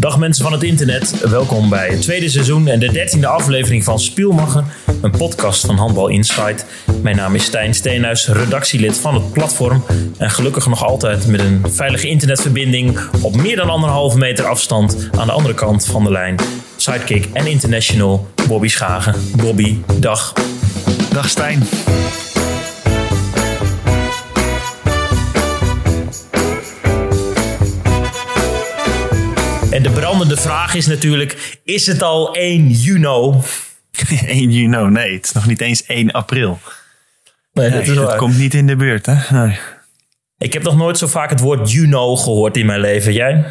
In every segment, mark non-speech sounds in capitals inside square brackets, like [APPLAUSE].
Dag mensen van het internet, welkom bij het tweede seizoen en de dertiende aflevering van Spielmacher, een podcast van Handbal Insight. Mijn naam is Stijn Steenhuis, redactielid van het platform en gelukkig nog altijd met een veilige internetverbinding op meer dan anderhalve meter afstand aan de andere kant van de lijn. Sidekick en international Bobby Schagen. Bobby, dag. Dag Stijn. En de brandende vraag is natuurlijk, is het al 1 juni? 1 juni, nee, het is nog niet eens 1 april. Nee, dat komt niet in de buurt, hè? Nee. Ik heb nog nooit zo vaak het woord Juno gehoord in mijn leven. Jij?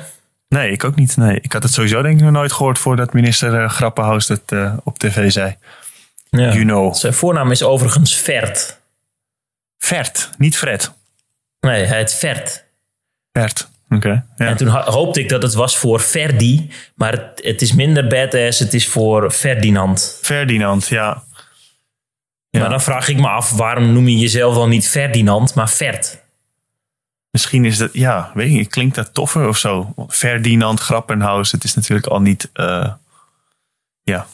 nee, ik ook niet. Nee. Ik had het sowieso denk ik nog nooit gehoord voordat minister uh, Grappenhaus het uh, op tv zei. Ja. Juno. Zijn voornaam is overigens Vert. Vert, niet Fred. Nee, hij heet Vert. Vert. Okay. Ja. En toen hoopte ik dat het was voor Verdi, maar het, het is minder badass, het is voor Ferdinand. Ferdinand, ja. ja. Maar dan vraag ik me af, waarom noem je jezelf dan niet Ferdinand, maar Vert? Misschien is dat, ja, weet je, klinkt dat toffer of zo. Ferdinand Grappenhaus, het is natuurlijk al niet, uh, ja,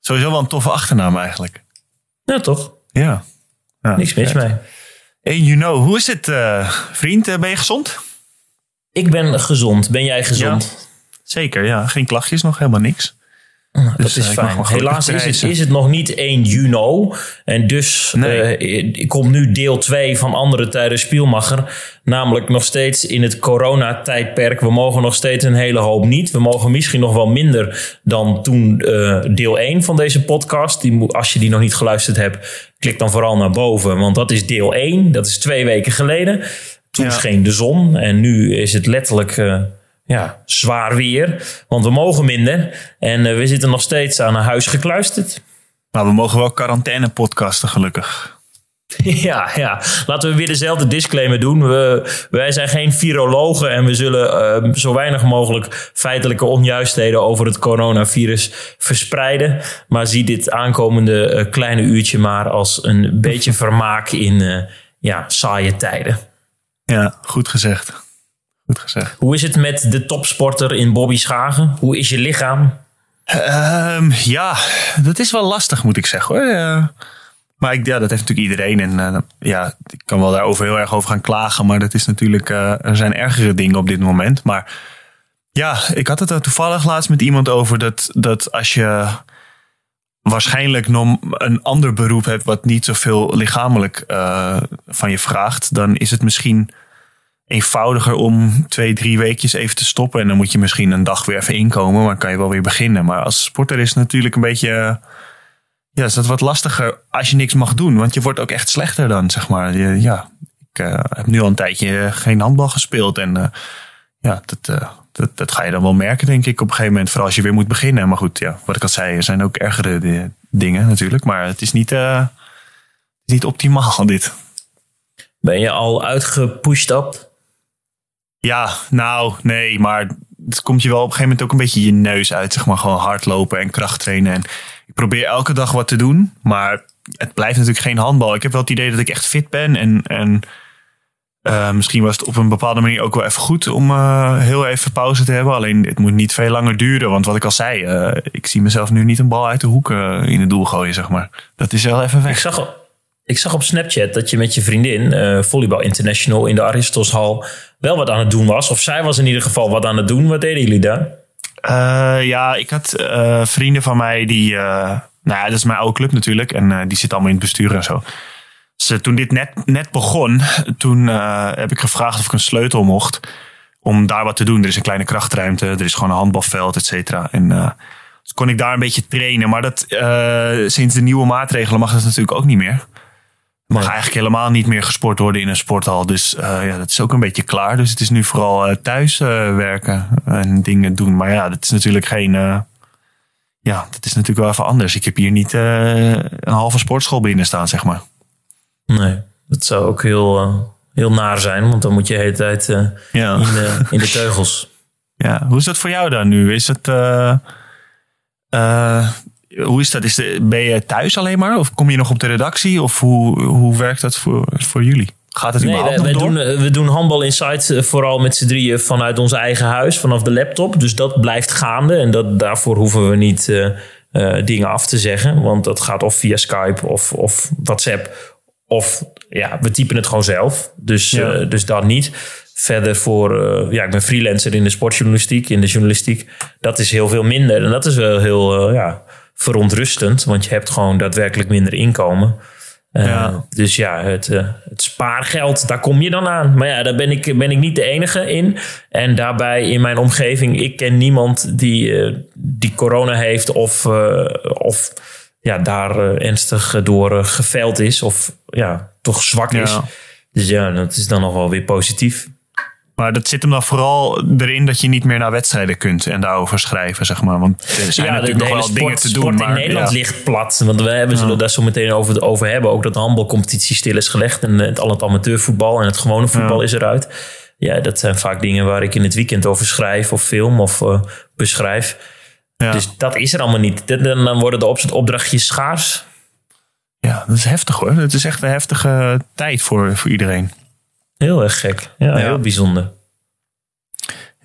sowieso wel een toffe achternaam eigenlijk. Ja, toch? Ja. ja Niks mis mee. 1 juni, hoe is het, uh, vriend? Uh, ben je gezond? Ik ben gezond. Ben jij gezond? Ja, zeker, ja. Geen klachtjes, nog helemaal niks. Nou, dat dus, is fijn. Helaas is het, is het, nog niet 1 juni. En dus nee. uh, komt nu deel 2 van Andere Tijden Spielmacher. Namelijk nog steeds in het coronatijdperk. We mogen nog steeds een hele hoop niet. We mogen misschien nog wel minder dan toen uh, deel 1 van deze podcast. Die, als je die nog niet geluisterd hebt, klik dan vooral naar boven. Want dat is deel 1. Dat is twee weken geleden. Toen ja. scheen de zon. En nu is het letterlijk... Uh, ja, zwaar weer. Want we mogen minder. En uh, we zitten nog steeds aan een huis gekluisterd. Maar we mogen wel quarantaine podcasten, gelukkig. [LAUGHS] ja, ja, laten we weer dezelfde disclaimer doen. We, wij zijn geen virologen en we zullen uh, zo weinig mogelijk feitelijke onjuistheden over het coronavirus verspreiden. Maar zie dit aankomende uh, kleine uurtje maar als een beetje vermaak in ja, saaie tijden. Ja, goed gezegd. Goed gezegd. Hoe is het met de topsporter in Bobby Schagen? Hoe is je lichaam? Um, ja, dat is wel lastig moet ik zeggen hoor. Uh, maar ik, ja, dat heeft natuurlijk iedereen. En uh, ja, ik kan wel daarover heel erg over gaan klagen. Maar dat is natuurlijk, uh, er zijn ergere dingen op dit moment. Maar ja, ik had het er toevallig laatst met iemand over. Dat, dat als je waarschijnlijk nog een ander beroep hebt wat niet zoveel lichamelijk van je vraagt. Dan is het misschien eenvoudiger om twee, drie weekjes even te stoppen. En dan moet je misschien een dag weer even inkomen, maar kan je wel weer beginnen. Maar als sporter is het natuurlijk een beetje. Ja, is dat wat lastiger als je niks mag doen. Want je wordt ook echt slechter dan, zeg maar. Ja, ik uh, heb nu al een tijdje geen handbal gespeeld. En uh, ja, dat, dat, dat ga je dan wel merken, denk ik, op een gegeven moment. Vooral als je weer moet beginnen. Maar goed, ja, wat ik al zei, er zijn ook ergere dingen natuurlijk. Maar het is niet, niet optimaal, [LAUGHS] dit. Ben je al uitgepusht op? Ja, nou, nee, maar het komt je wel op een gegeven moment ook een beetje je neus uit. Zeg maar gewoon hardlopen en kracht trainen. En ik probeer elke dag wat te doen, maar het blijft natuurlijk geen handbal. Ik heb wel het idee dat ik echt fit ben. En, en uh, misschien was het op een bepaalde manier ook wel even goed om uh, heel even pauze te hebben. Alleen het moet niet veel langer duren. Want wat ik al zei, uh, ik zie mezelf nu niet een bal uit de hoek in het doel gooien, zeg maar. Dat is wel even weg. Ik zag, ik zag op Snapchat dat je met je vriendin, Volleybal International, in de Aristoshal wel wat aan het doen was. Of zij was in ieder geval wat aan het doen. Wat deden jullie daar? Ja, ik had vrienden van mij die. nou ja, dat is mijn oude club natuurlijk. En die zitten allemaal in het bestuur en zo. Dus toen dit net, net begon, toen heb ik gevraagd of ik een sleutel mocht. Om daar wat te doen. Er is een kleine krachtruimte, er is gewoon een handbalveld, et cetera. En dus kon ik daar een beetje trainen. Maar dat, sinds de nieuwe maatregelen mag dat natuurlijk ook niet meer mag nee. eigenlijk helemaal niet meer gesport worden in een sporthal. Dus uh, ja, dat is ook een beetje klaar. Dus het is nu vooral uh, thuis uh, werken en dingen doen. Maar ja, dat is natuurlijk geen. ja, dat is natuurlijk wel even anders. Ik heb hier niet een halve sportschool binnen staan, zeg maar. Nee, dat zou ook heel, heel naar zijn. Want dan moet je de hele tijd ja. in, de, in de teugels. [LAUGHS] Ja, hoe is dat voor jou dan nu? Is het. Hoe is dat? Is de, ben je thuis alleen maar? Of kom je nog op de redactie? Of hoe, hoe werkt dat voor, voor jullie? Gaat het nee, wij, wij doen, we doen Handbal Insight vooral met z'n drieën vanuit ons eigen huis, vanaf de laptop. Dus dat blijft gaande en dat, daarvoor hoeven we niet dingen af te zeggen. Want dat gaat of via Skype of, of WhatsApp of ja, we typen het gewoon zelf. Dus, dus dat niet. Verder voor, uh, ja, ik ben freelancer in de sportjournalistiek, in de journalistiek. Dat is heel veel minder. En dat is wel heel uh, ja, verontrustend, want je hebt gewoon daadwerkelijk minder inkomen. Ja. Dus ja, het, het spaargeld, daar kom je dan aan. Maar ja, daar ben ik, ben ik niet de enige in. En daarbij in mijn omgeving, ik ken niemand die, die corona heeft of, of ja, daar ernstig door geveld is of ja, toch zwak is. Dus ja, dat is dan nog wel weer positief. Maar dat zit hem dan vooral erin dat je niet meer naar wedstrijden kunt en daarover schrijven, zeg maar. Want er zijn natuurlijk nog wel dingen te doen. Sport in Nederland ligt plat. Want we hebben, zullen daar zo meteen over, over hebben. Ook dat de handbalcompetitie stil is gelegd. En het, al het amateurvoetbal en het gewone voetbal is eruit. Ja, dat zijn vaak dingen waar ik in het weekend over schrijf of film of uh, beschrijf. Dus dat is er allemaal niet. Dan worden de opdrachtjes schaars. Ja, dat is heftig hoor. Het is echt een heftige tijd voor, voor iedereen. Heel erg gek. Ja, heel bijzonder.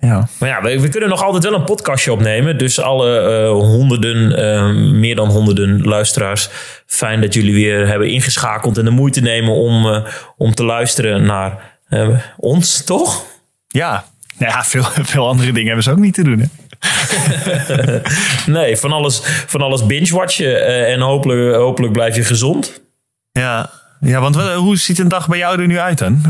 Ja. Maar ja, we, we, kunnen nog altijd wel een podcastje opnemen. Dus alle uh, honderden, uh, meer dan honderden luisteraars. Fijn dat jullie weer hebben ingeschakeld en de moeite nemen om, uh, om te luisteren naar ons, toch? Ja, nou ja veel, [LAUGHS] veel andere dingen hebben ze ook niet te doen. Hè? [LAUGHS] nee, van alles, van alles binge-watchen en hopelijk, hopelijk blijf je gezond. Ja, ja, want hoe ziet een dag bij jou er nu uit dan?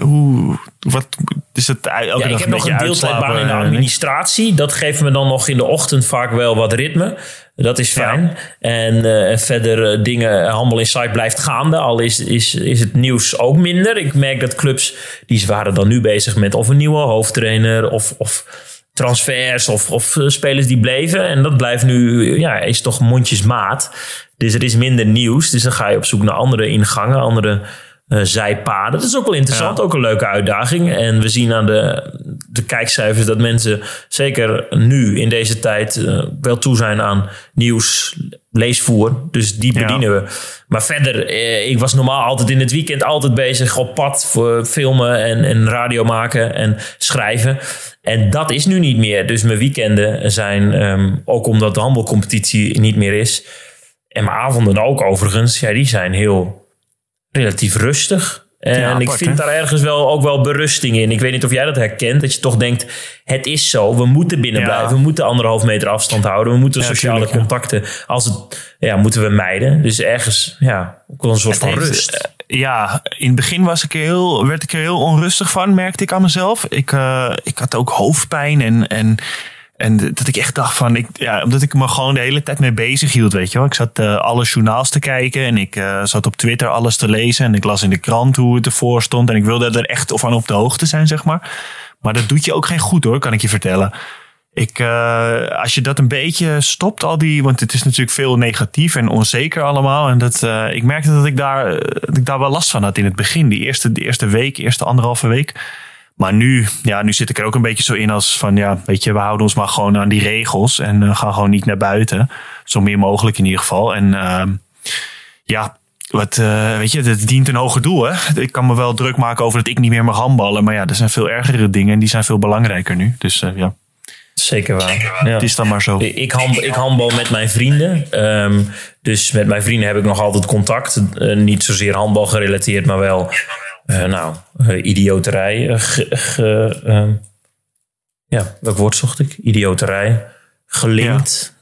hoe, wat is het elke ja, ik heb nog een deeltijdbaan in de administratie. Dat geeft me dan nog in de ochtend vaak wel wat ritme. Dat is fijn. En uh, verder uh, dingen, Handel Insight blijft gaande. Al is, is, is het nieuws ook minder. Ik merk dat clubs, die waren dan nu bezig met of een nieuwe hoofdtrainer of... of transfers of, of eh, spelers die bleven. En dat blijft nu, ja, is toch mondjesmaat. Dus er is minder nieuws. Dus dan ga je op zoek naar andere ingangen, andere uh, zijpaden. Dat is ook wel interessant, ook een leuke uitdaging. En we zien aan de, de kijkcijfers dat mensen, zeker nu in deze tijd, uh, wel toe zijn aan nieuws, leesvoer. Dus die bedienen we. Maar verder, uh, ik was normaal altijd in het weekend altijd bezig op pad voor filmen en, en radio maken en schrijven. En dat is nu niet meer. Dus mijn weekenden zijn, um, ook omdat de handelcompetitie niet meer is en mijn avonden ook overigens, ja, die zijn heel relatief rustig. En ik vind daar ergens wel ook wel berusting in. Ik weet niet of jij dat herkent. Dat je toch denkt, het is zo. We moeten binnen blijven. We moeten anderhalf meter afstand houden. We moeten sociale contacten, als het, ja, moeten we mijden. Dus ergens, ja, ook wel een soort van rust. Eh, ja, in het begin was ik heel, werd ik er heel onrustig van, merkte ik aan mezelf. Ik, uh, ik had ook hoofdpijn en, en en dat ik echt dacht van, ik, ja, omdat ik me gewoon de hele tijd mee bezig hield, weet je wel. Ik zat uh, alle journaals te kijken en ik uh, zat op Twitter alles te lezen. En ik las in de krant hoe het ervoor stond. En ik wilde er echt van op de hoogte zijn, zeg maar. Maar dat doet je ook geen goed hoor, kan ik je vertellen. Ik, uh, als je dat een beetje stopt, al die, want het is natuurlijk veel negatief en onzeker allemaal. En dat, ik merkte dat ik, daar, dat ik daar wel last van had in het begin. Die eerste, die eerste week, eerste anderhalve week. Maar nu, ja, nu zit ik er ook een beetje zo in als van, ja, weet je, we houden ons maar gewoon aan die regels en uh, gaan gewoon niet naar buiten. Zo meer mogelijk in ieder geval. En uh, ja, wat, uh, weet je, het dient een hoger doel. Hè? Ik kan me wel druk maken over dat ik niet meer mag handballen. Maar ja, er zijn veel ergere dingen en die zijn veel belangrijker nu. Dus uh, ja. Zeker waar. Ja. Het is dan maar zo. Ik, handel, ik handbal met mijn vrienden. Um, dus met mijn vrienden heb ik nog altijd contact. Uh, niet zozeer handbal gerelateerd, maar wel uh, nou, uh, idioterij. Uh, ja, welk woord zocht ik? Idioterij. Gelinkt. Ja.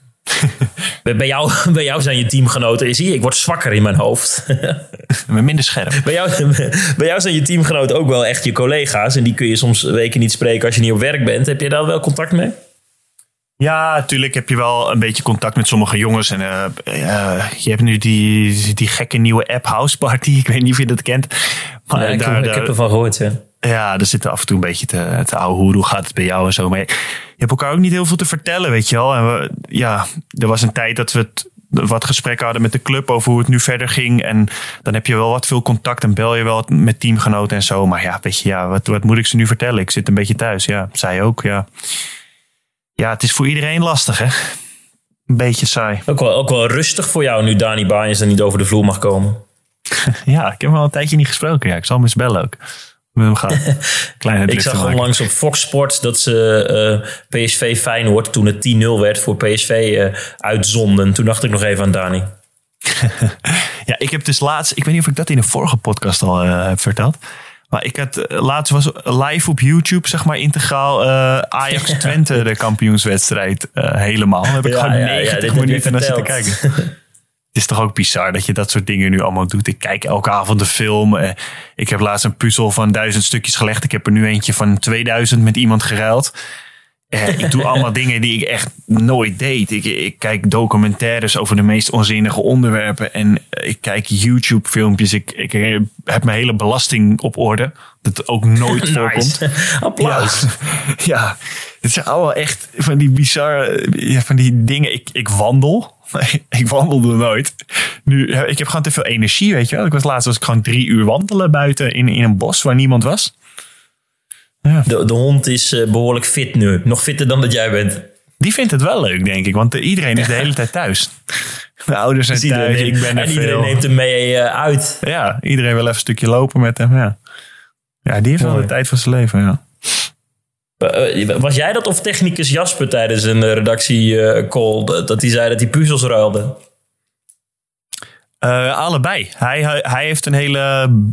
[LAUGHS] bij, jou, bij jou zijn je teamgenoten. Zie je, ik word zwakker in mijn hoofd. [LAUGHS] maar minder scherp. Bij jou, [LAUGHS] bij jou zijn je teamgenoten ook wel echt je collega's. En die kun je soms weken niet spreken als je niet op werk bent. Heb je daar wel contact mee? Ja, natuurlijk heb je wel een beetje contact met sommige jongens. En uh, uh, je hebt nu die, die gekke nieuwe app House Party. [LAUGHS] Ik weet niet of je dat kent. Maar ik, daar, ik heb ervan gehoord, ja. Ja, er zitten af en toe een beetje te, te ouwe hoe, hoe gaat het bij jou en zo. Maar je hebt elkaar ook niet heel veel te vertellen, weet je wel. En we, ja, er was een tijd dat we het, wat gesprekken hadden met de club over hoe het nu verder ging. En dan heb je wel wat veel contact en bel je wel met teamgenoten en zo. Maar ja, weet je, ja, wat, wat moet ik ze nu vertellen? Ik zit een beetje thuis, ja. Zij ook, ja. Ja, het is voor iedereen lastig, hè? Een beetje saai. Ook wel, ook wel rustig voor jou nu Dani Baaiens er niet over de vloer mag komen. [LAUGHS] ja, ik heb hem al een tijdje niet gesproken. Ja, ik zal hem eens bellen ook. [LAUGHS] Kleine ik zag onlangs op Fox Sports dat ze uh, PSV Feyenoord toen het 10-0 werd voor PSV uh, uitzonden. Toen dacht ik nog even aan Dani. [LAUGHS] ja, ik heb dus laatst, ik weet niet of ik dat in de vorige podcast al uh, heb verteld. Maar ik had laatst was live op YouTube, zeg maar integraal Ajax Twente de kampioenswedstrijd helemaal. Dan heb ik ja, gewoon 90 ja, minuten naar zitten kijken. [LAUGHS] is toch ook bizar dat je dat soort dingen nu allemaal doet. Ik kijk elke avond de film. Eh, ik heb laatst een puzzel van duizend stukjes gelegd. Ik heb er nu eentje van 2000 met iemand geruild. Eh, ik doe allemaal [LAUGHS] dingen die ik echt nooit deed. Ik, ik, kijk documentaires over de meest onzinnige onderwerpen. En ik kijk YouTube-filmpjes. Ik, ik heb mijn hele belasting op orde. Dat ook nooit [LAUGHS] voorkomt. [LAUGHS] Applaus. Ja, ja, het zijn allemaal echt van die bizarre ja, van die dingen. Ik, ik wandel. ik wandelde nooit. Nu, ik heb gewoon te veel energie, weet je wel. Ik was laatst was ik gewoon drie uur wandelen buiten in, in een bos waar niemand was. Ja. De, de hond is uh, behoorlijk fit nu. Nog fitter dan dat jij bent. Die vindt het wel leuk, denk ik. Want iedereen is de hele tijd thuis. [LAUGHS] De ouders zijn dus thuis, ik ben er En iedereen neemt hem mee uh, uit. Ja, iedereen wil even een stukje lopen met hem, ja. Ja, die heeft wel de tijd van zijn leven, ja. Eh, was jij dat of technicus Jasper tijdens een eh, redactiecall? dat hij zei dat hij puzzels ruilde? Uh, allebei. Hij, hij, heeft een hele.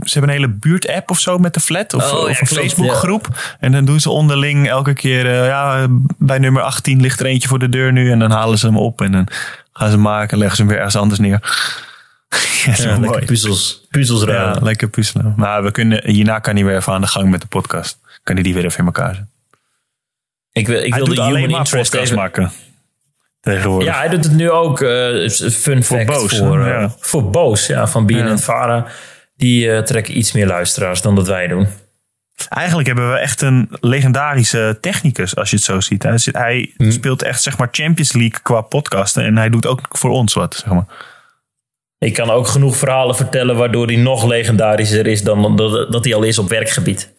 Ze hebben een hele buurt-app of zo met de flat. Of, oh, of een Facebook-groep. En dan doen ze onderling elke keer. Uh, ja, bij nummer 18 ligt er eentje voor de deur nu. En dan halen ze hem op. En dan gaan ze maken. En leggen ze hem weer ergens anders neer. [LAUGHS] ja, lekker puzzels. Puzzels ruilen. Ja, lekker puzzelen. Maar we kunnen, hierna kan hij weer even aan de gang met de podcast. Kan hij die weer even in elkaar zetten. Ik wil, ik wil de human interest even maken. Tegenwoordig. Ja, hij doet het nu ook. Uh, fun voor fact Boos, voor, uh, ja. voor Boos ja, van Bien en Vara. Die uh, trekken iets meer luisteraars dan dat wij doen. Eigenlijk hebben we echt een legendarische technicus, als je het zo ziet. Hij, hij hm. speelt echt zeg maar Champions League qua podcasten. En hij doet ook voor ons wat, zeg maar. Ik kan ook genoeg verhalen vertellen waardoor hij nog legendarischer is dan dat, dat hij al is op werkgebied.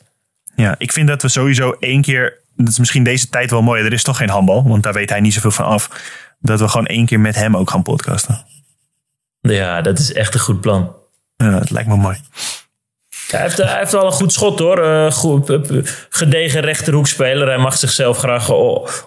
Ja, ik vind dat we sowieso één keer dat is misschien deze tijd wel mooi. Er is toch geen handbal, want daar weet hij niet zoveel van af. Dat we gewoon één keer met hem ook gaan podcasten. Ja, dat is echt een goed plan. Ja, dat lijkt me mooi. hij, heeft, hij heeft al een goed schot hoor. Uh, goed, gedegen rechterhoekspeler. Hij mag zichzelf graag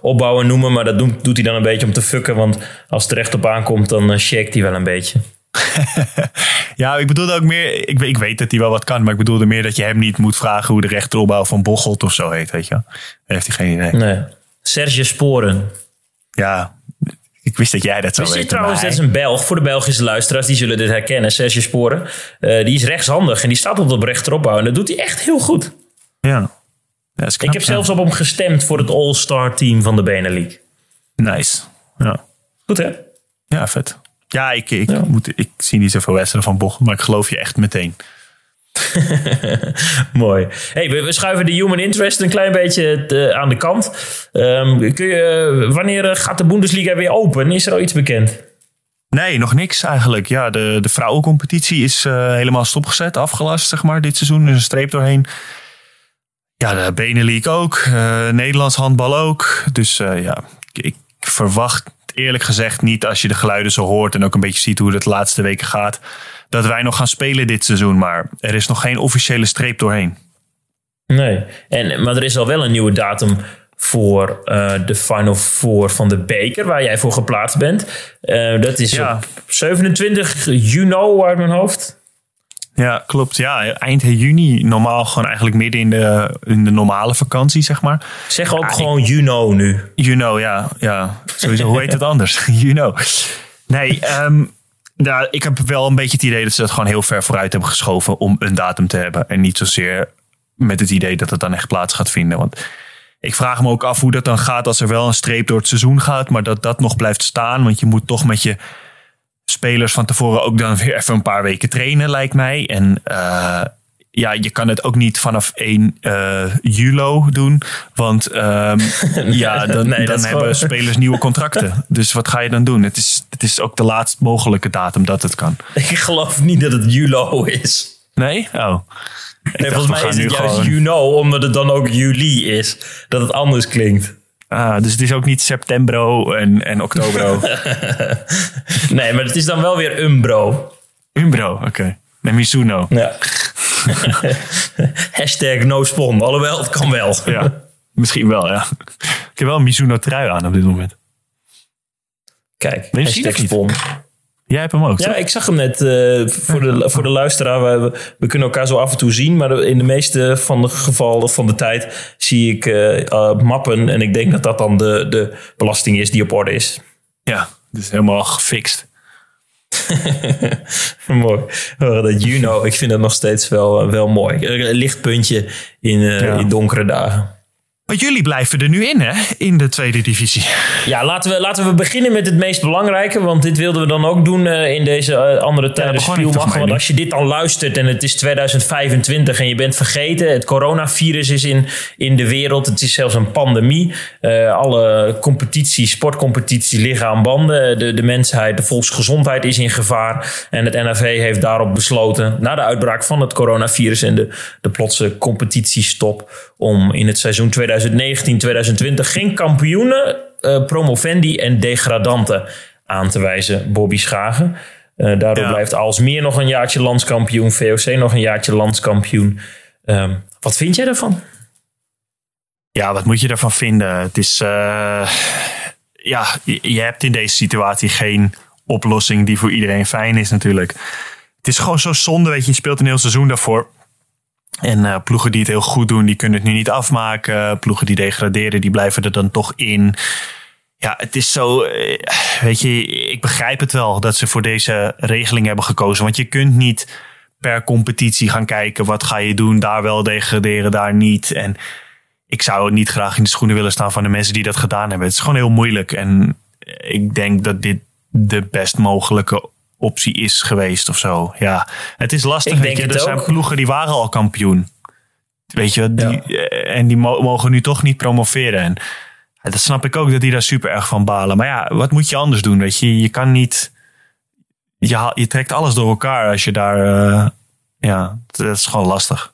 opbouwen noemen. Maar dat doet, doet hij dan een beetje om te fucken. Want als het er echt op aankomt, dan uh, shakt hij wel een beetje. [LAUGHS] ja, ik bedoelde ook meer. Ik, ik, weet dat hij wel wat kan, maar ik bedoelde meer dat je hem niet moet vragen hoe de rechteropbouw van Bocholt of zo heet, weet je. Daar heeft hij geen idee. Nee. Serge Sporen. Ja, ik wist dat jij dat zou weten. trouwens, dat is een Belg. Voor de Belgische luisteraars, die zullen dit herkennen. Serge Sporen. Uh, die is rechtshandig en die staat op de rechteropbouw. En dat doet hij echt heel goed. Ja. knap, ik heb zelfs op hem gestemd voor het All-Star team van de Benelink. Nice. Ja. Goed hè? Ja, vet. Ja, ik, ik, Moet, ik zie niet zoveel wedstrijden van Bochum, maar ik geloof je echt meteen. [LAUGHS] Mooi. Hey, we, schuiven de human interest een klein beetje aan de kant. Um, kun je, wanneer eh, gaat de Bundesliga weer open? Is er al iets bekend? Nee, nog niks eigenlijk. Ja, de, de vrouwencompetitie is uh, helemaal stopgezet, afgelast, zeg maar, dit seizoen. Er is een streep doorheen. Ja, de Benelink ook. Uh, Nederlands handbal ook. Dus ja, ik verwacht eerlijk gezegd niet als je de geluiden zo hoort en ook een beetje ziet hoe het de laatste weken gaat, dat wij nog gaan spelen dit seizoen. Maar er is nog geen officiële streep doorheen. Nee, en, maar er is al wel een nieuwe datum voor uh, de Final Four van de beker, waar jij voor geplaatst bent. Uh, dat is ja. 27 juni uit mijn hoofd. Ja, klopt. Ja, eind juni normaal gewoon eigenlijk midden in de, in de normale vakantie, zeg maar. Zeg ook gewoon you nu. You ja. ja. Sowieso, hoe heet het anders? [LAUGHS] you Nee, um, nou, ik heb wel een beetje het idee dat ze dat gewoon heel ver vooruit hebben geschoven om een datum te hebben. En niet zozeer met het idee dat het dan echt plaats gaat vinden. Want ik vraag me ook af hoe dat dan gaat als er wel een streep door het seizoen gaat, maar dat dat nog blijft staan. Want je moet toch met je spelers van tevoren ook dan weer even een paar weken trainen, lijkt mij. En uh, ja, je kan het ook niet vanaf 1 uh, eh, juli doen. Want [LAUGHS] um, ja, dan, dan hebben spelers nieuwe [LAUGHS] contracten. Dus wat ga je dan doen? Het is, het is ook de laatst mogelijke datum dat het kan. Ik geloof niet dat het juli is. Nee? Oh. Nee, volgens mij is het juist gewoon... juni, omdat het dan ook juli is. Dat het anders klinkt. Ah, dus het is ook niet septembro en, en oktober. [LAUGHS] nee, maar het is dan wel weer umbro. Umbro, oké. Met Mizuno. Ja. [LAUGHS] Hashtag no spon. Alhoewel, het kan wel. ja, misschien wel, ja. Ik heb wel een Mizuno trui aan op dit moment. Kijk, nee, hashtag spon. Jij hebt hem ook. Ja, ik zag hem net uh, voor, de, voor de luisteraar. We, we, kunnen elkaar zo af en toe zien. Maar in de meeste van de gevallen van de tijd zie ik uh, mappen. En ik denk dat dat dan de, de belasting is die op orde is. Ja, dus helemaal gefixt. [LAUGHS] mooi. Dat Juno, ik vind het nog steeds wel, wel mooi. Een lichtpuntje in, uh, in donkere dagen. Maar jullie blijven er nu in, hè? In de tweede divisie. Ja, laten we, laten we beginnen met het meest belangrijke. Want dit wilden we dan ook doen uh, in deze uh, andere tijden ja, Want als je dit al luistert en het is 2025 en je bent vergeten... het coronavirus is in, in de wereld. Het is zelfs een pandemie. Uh, alle competities, sportcompetities liggen aan banden. De, de mensheid, de volksgezondheid is in gevaar. En het NAV heeft daarop besloten... na de uitbraak van het coronavirus en de, de plotse competitiestop... om in het seizoen 2020 2019, 2020 geen kampioenen, uh, promovendi en degradanten aan te wijzen, Bobby Schagen. Uh, daardoor ja. blijft Alsmeer nog een jaartje landskampioen, VOC nog een jaartje landskampioen. Uh, wat vind jij daarvan? Ja, wat moet je daarvan vinden? Het is, uh, ja, je, je hebt in deze situatie geen oplossing die voor iedereen fijn is natuurlijk. Het is gewoon zo zonde, weet je, je speelt een heel seizoen daarvoor. En uh, ploegen die het heel goed doen, die kunnen het nu niet afmaken. Ploegen die degraderen, die blijven er dan toch in. Ja, het is zo. Eh, weet je, ik begrijp het wel dat ze voor deze regeling hebben gekozen. Want je kunt niet per competitie gaan kijken. Wat ga je doen? Daar wel degraderen, daar niet. En ik zou niet graag in de schoenen willen staan van de mensen die dat gedaan hebben. Het is gewoon heel moeilijk. En ik denk dat dit de best mogelijke optie is geweest of zo. Ja, het is lastig. Ik denk je, er zijn ploegen die waren al kampioen. Weet je, die, eh, en die mogen nu toch niet promoveren. En dat snap ik ook dat die daar super erg van balen. Maar ja, wat moet je anders doen? Weet je, je kan niet. Je, je trekt alles door elkaar als je daar. Uh, ja, dat is gewoon lastig.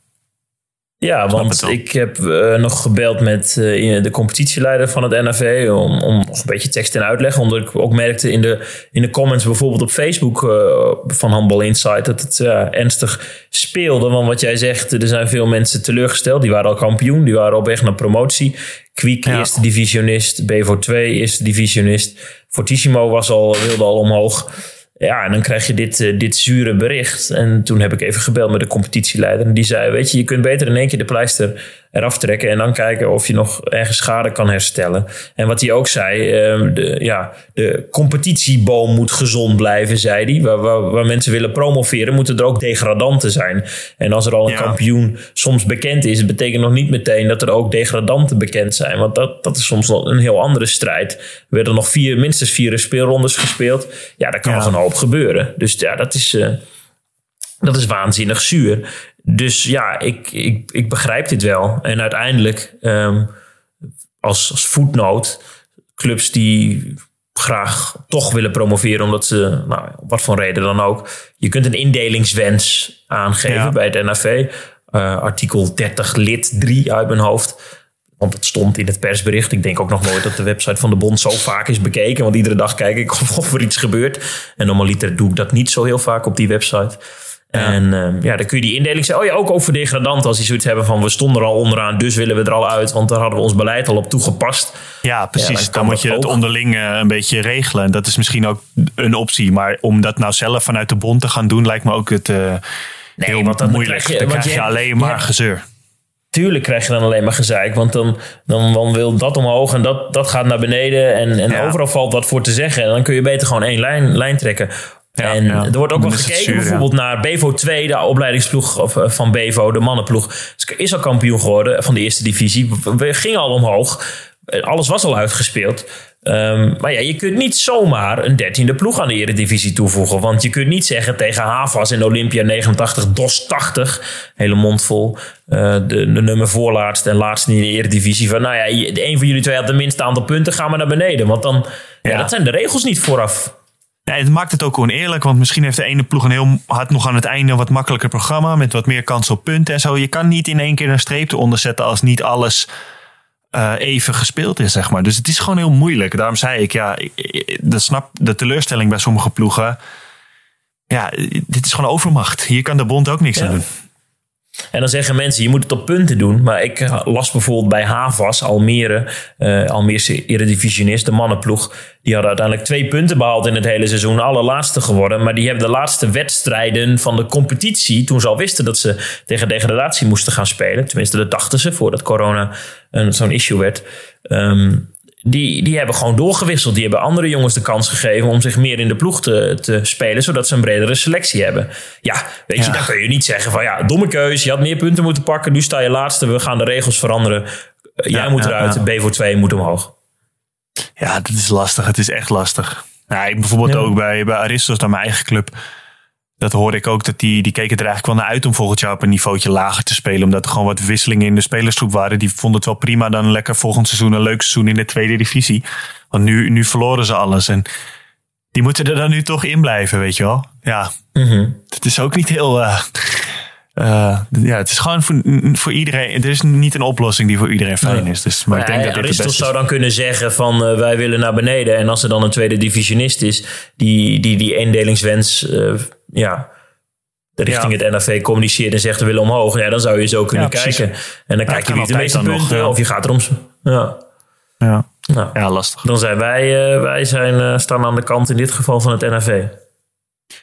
Ja, want ik heb uh, nog gebeld met uh, de competitieleider van het NAV om, om nog een beetje tekst en uitleg. Omdat ik ook merkte in de, in de comments bijvoorbeeld op Facebook uh, van Handball Insight dat het ernstig speelde. Want wat jij zegt, er zijn veel mensen teleurgesteld. Die waren al kampioen, die waren op weg naar promotie. Kwiek, ja. eerste divisionist. Bevo 2, eerste divisionist. Fortissimo was al, wilde al omhoog. Ja, en dan krijg je dit, uh, dit zure bericht. En toen heb ik even gebeld met de competitieleider. En die zei, weet je, je kunt beter in één keer de pleister eraf trekken en dan kijken of je nog ergens schade kan herstellen. En wat hij ook zei, ehm, de, ja, de competitieboom moet gezond blijven, zei hij. Waar, waar, waar, mensen willen promoveren, moeten er ook degradanten zijn. En als er al een kampioen soms bekend is, betekent nog niet meteen dat er ook degradanten bekend zijn. Want dat, dat is soms een heel andere strijd. Er werden nog vier, minstens vier speelrondes gespeeld. Ja, daar kan ja. nog een hoop gebeuren. Dus ja, dat is... Uh, dat is waanzinnig zuur. Dus ja, ik, ik, ik begrijp dit wel. En uiteindelijk, um, als, als voetnoot, clubs die graag toch willen promoveren, omdat ze, nou, wat voor reden dan ook, je kunt een indelingswens aangeven bij het NAV. Uh, artikel 30 lid 3 uit mijn hoofd. Want het stond in het persbericht. Ik denk ook nog nooit dat de website van de bond zo vaak is bekeken. Want iedere dag kijk ik [LAUGHS] of er iets gebeurt. En normaliter doe ik dat niet zo heel vaak op die website. En uh, ja, dan kun je die indeling zeggen. Oh ja, ook over degradant als die zoiets hebben van we stonden er al onderaan, dus willen we er al uit, want daar hadden we ons beleid al op toegepast. Ja, precies. dan, dan moet je het onderling uh, een beetje regelen. Dat is misschien ook een optie. Maar om dat nou zelf vanuit de bond te gaan doen, lijkt me ook het uh, nee, heel want dan moeilijk. Je, dan krijg je, je alleen maar gezeur tuurlijk krijg je dan alleen maar gezeik. Want dan, dan, dan wil dat omhoog en dat, dat gaat naar beneden. En, en overal valt wat voor te zeggen. En dan kun je beter gewoon één lijn, lijn trekken en er wordt ook wel gekeken bijvoorbeeld naar Bevo 2, de opleidingsploeg eh, van Bevo, de mannenploeg. Is al kampioen geworden van de eerste divisie. We gingen al omhoog. Alles was al uitgespeeld. Um, maar ja, je kunt niet zomaar een dertiende ploeg aan de eredivisie toevoegen. Want je kunt niet zeggen tegen Havas in Olympia 89, DOS 80, hele mond vol, uh, de, de nummer voorlaatste en laatste in de eredivisie. Van nou ja, een van jullie twee had de minste aantal punten, ga maar naar beneden. Want dan, ja. ja dat zijn de regels niet vooraf. Nee, het maakt het ook oneerlijk, want misschien heeft de ene ploeg een heel had nog aan het einde een wat makkelijker programma met wat meer kans op punten en zo. Je kan niet in één keer een streep eronder zetten als niet alles uh, even gespeeld is, zeg maar. Dus het is gewoon heel moeilijk. Daarom zei ik, ja, de, snap, de teleurstelling bij sommige ploegen. ja, dit is gewoon overmacht. Hier kan de bond ook niks aan doen. En dan zeggen mensen, je moet het op punten doen. Maar ik eh, las bijvoorbeeld bij Havas, Almere, uh, Almeerse eredivisionist, de mannenploeg. Die hadden uiteindelijk twee punten behaald in het hele seizoen. Allerlaatste geworden. Maar die hebben de laatste wedstrijden van de competitie, toen ze al wisten dat ze tegen degradatie moesten gaan spelen. Tenminste, dat dachten ze voordat corona zo'n issue werd. Um, die, die hebben gewoon doorgewisseld. Die hebben andere jongens de kans gegeven om zich meer in de ploeg te, te spelen, zodat ze een bredere selectie hebben. Ja, weet je, dan kun je niet zeggen van ja, domme keus, je had meer punten moeten pakken, nu sta je laatste, we gaan de regels veranderen. Eh, jij moet eruit, B voor 2 moet omhoog. Ja, dat is lastig. Het is echt lastig. Nou, ik bijvoorbeeld ook bij, bij Aristos, dan mijn eigen club dat hoorde ik ook, dat die, die keken er eigenlijk wel naar uit om volgend jaar op een niveautje lager te spelen. Omdat er gewoon wat wisselingen in de spelersgroep waren. Die vonden het wel prima dan lekker volgend seizoen een leuk seizoen in de tweede divisie. Want nu, nu verloren ze alles. En die moeten er dan nu toch in blijven, weet je wel. Ja, mm het is ook niet heel... Uh, uh, ja, het is gewoon voor, voor iedereen. Er is niet een oplossing die voor iedereen fijn is. Dus, maar, ik denk dat dit zou dan kunnen zeggen van uh, wij willen naar beneden. En als er dan een tweede divisionist is die die, die eendelingswens uh, ja, richting het NAV communiceert en zegt we willen omhoog. Ja, dan zou je zo kunnen kijken. En dan kijk je wie de meeste punten nog, of je gaat erom. Ja. Ja. Nou, ja, lastig. Dan zijn wij, wij zijn, staan aan de kant in dit geval van het NAV.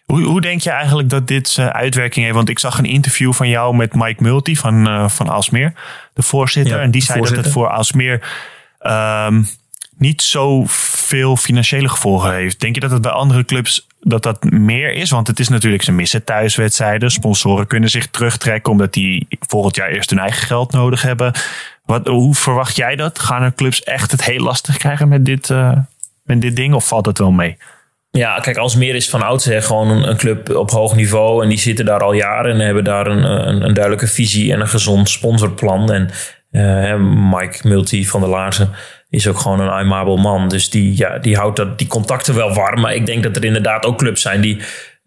Hoe, hoe denk je eigenlijk dat dit uh, uitwerking heeft? Want ik zag een interview van jou met Mike Multi van, uh, van Alsmeer, de voorzitter. en die zei dat het voor Alsmeer um, niet zo veel financiële gevolgen heeft. Denk je dat het bij andere clubs dat dat meer is? Want het is natuurlijk, ze missen thuiswedstrijden. Sponsoren kunnen zich terugtrekken omdat die volgend jaar eerst hun eigen geld nodig hebben. Wat, hoe verwacht jij dat? Gaan er clubs echt het heel lastig krijgen met dit, uh, met dit ding of valt het wel mee? Ja, kijk, Alsmeer is van oudsher gewoon een, een, club op hoog niveau. En die zitten daar al jaren en hebben daar een, een, duidelijke visie en een gezond sponsorplan. En uh, Mike Multi van der Laarzen is ook gewoon een aimabel man. Dus die, ja, die houdt dat, die contacten wel warm. Maar ik denk dat er inderdaad ook clubs zijn die,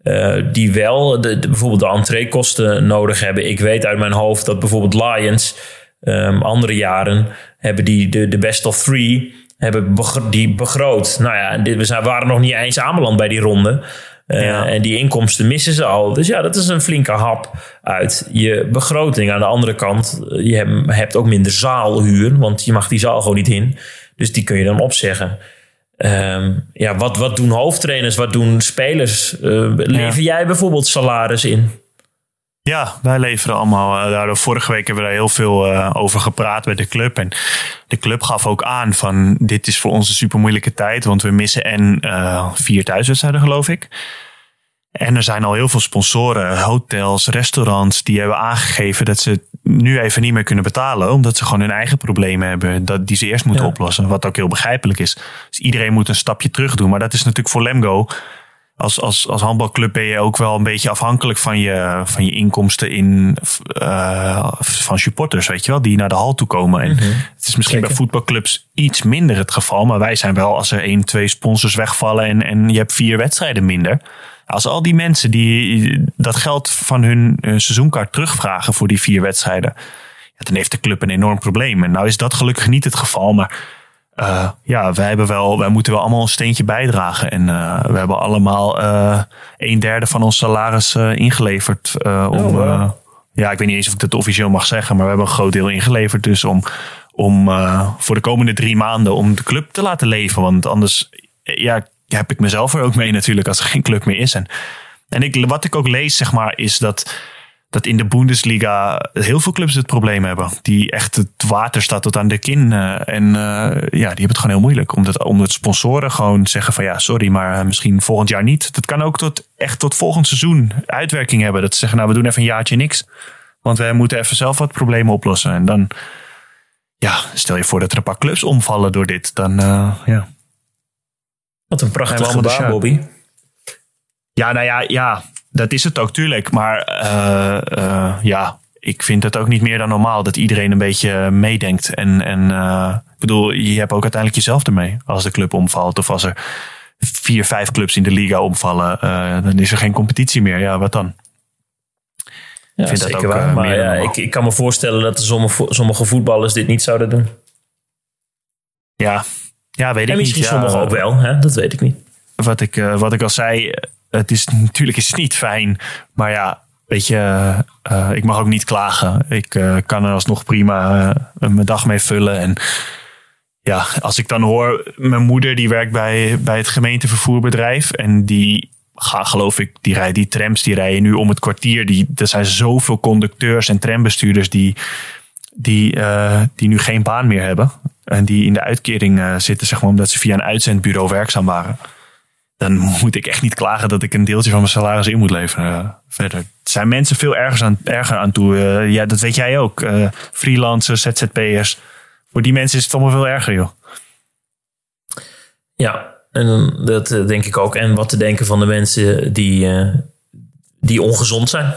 uh, die wel de, de, bijvoorbeeld de entreekosten nodig hebben. Ik weet uit mijn hoofd dat bijvoorbeeld Lions um, andere jaren hebben die de, de best of three hebben die begroot. Nou ja, dit, we zijn, waren nog niet eens aanbeland bij die ronde. Uh, En die inkomsten missen ze al. Dus ja, dat is een flinke hap uit je begroting. Aan de andere kant, je hebt ook minder zaalhuur, want je mag die zaal gewoon niet in. Dus die kun je dan opzeggen. Um, ja, wat, wat doen hoofdtrainers, wat doen spelers? Uh, lever jij bijvoorbeeld salaris in? Ja, wij leveren allemaal. Uh, daardoor vorige week hebben we daar heel veel uh, over gepraat met de club. En de club gaf ook aan van dit is voor ons een super moeilijke tijd. Want we missen en uh, vier thuiswedstrijden geloof ik. En er zijn al heel veel sponsoren, hotels, restaurants, die hebben aangegeven dat ze nu even niet meer kunnen betalen. Omdat ze gewoon hun eigen problemen hebben dat, die ze eerst moeten oplossen. Wat ook heel begrijpelijk is. Dus iedereen moet een stapje terug doen. Maar dat is natuurlijk voor Lemgo als, als, als handbalclub ben je ook wel een beetje afhankelijk van je, van je inkomsten in, uh, van supporters, weet je wel, die naar de hal toe komen. En mhm. het is misschien bij voetbalclubs iets minder het geval, maar wij zijn wel als er één, twee sponsors wegvallen en, en je hebt vier wedstrijden minder. Als al die mensen die dat geld van hun, seizoenkaart terugvragen voor die vier wedstrijden, dan heeft de club een enorm probleem. En nou is dat gelukkig niet het geval, maar uh, ja, wij, hebben wel, wij moeten wel allemaal een steentje bijdragen. En uh, we hebben allemaal uh, een derde van ons salaris ingeleverd. om, oh, ja, ik weet niet eens of ik het officieel mag zeggen, maar we hebben een groot deel ingeleverd. Dus om, om voor de komende drie maanden om de club te laten leven. Want anders ja, heb ik mezelf er ook mee natuurlijk als er geen club meer is. En, en ik, wat ik ook lees, zeg maar, is dat dat in de Bundesliga heel veel clubs het probleem hebben. Die echt het water staat tot aan de kin. Uh, en uh, ja, die hebben het gewoon heel moeilijk. Omdat, omdat sponsoren gewoon zeggen van ja, sorry, maar uh, misschien volgend jaar niet. Dat kan ook tot, echt tot volgend seizoen uitwerking hebben. Dat ze zeggen nou, we doen even een jaartje niks. Want wij moeten even zelf wat problemen oplossen. En dan, ja, stel je voor dat er een paar clubs omvallen door dit. Dan, ja. Wat een prachtige baan, Bobby. Ja, nou ja, ja, dat is het ook, tuurlijk. Maar uh, uh, ja, ik vind het ook niet meer dan normaal dat iedereen een beetje meedenkt. En, en uh, ik bedoel, je hebt ook uiteindelijk jezelf ermee als de club omvalt. Of als er vier, vijf clubs in de liga omvallen, dan is er geen competitie meer. Ja, wat dan? Ja, ik vind zeker dat ook, waar. Maar ja, ik, ik kan me voorstellen dat sommige, sommige voetballers dit niet zouden doen. Ja, ja weet ik en niet. misschien sommigen ook wel, hè? dat weet ik niet. Wat ik, wat ik al zei, het is, natuurlijk is het niet fijn. Maar ja, weet je, ik mag ook niet klagen. Ik kan er alsnog prima mijn dag mee vullen. En ja, als ik dan hoor, mijn moeder die werkt bij, bij het gemeentevervoerbedrijf. En die ga, geloof ik, die, die trams die rijden nu om het kwartier. Die, er zijn zoveel conducteurs en trambestuurders die, die, die nu geen baan meer hebben. En die in de uitkering zitten, zeg maar, omdat ze via een uitzendbureau werkzaam waren. Dan moet ik echt niet klagen dat ik een deeltje van mijn salaris in moet leveren. Uh, verder zijn mensen veel ergens aan, erger aan toe. ja, dat weet jij ook. freelancers, ZZP'ers. Voor die mensen is het allemaal veel erger, joh. Ja, en dat eh, denk ik ook. En wat te denken van de mensen die, uh, die ongezond zijn.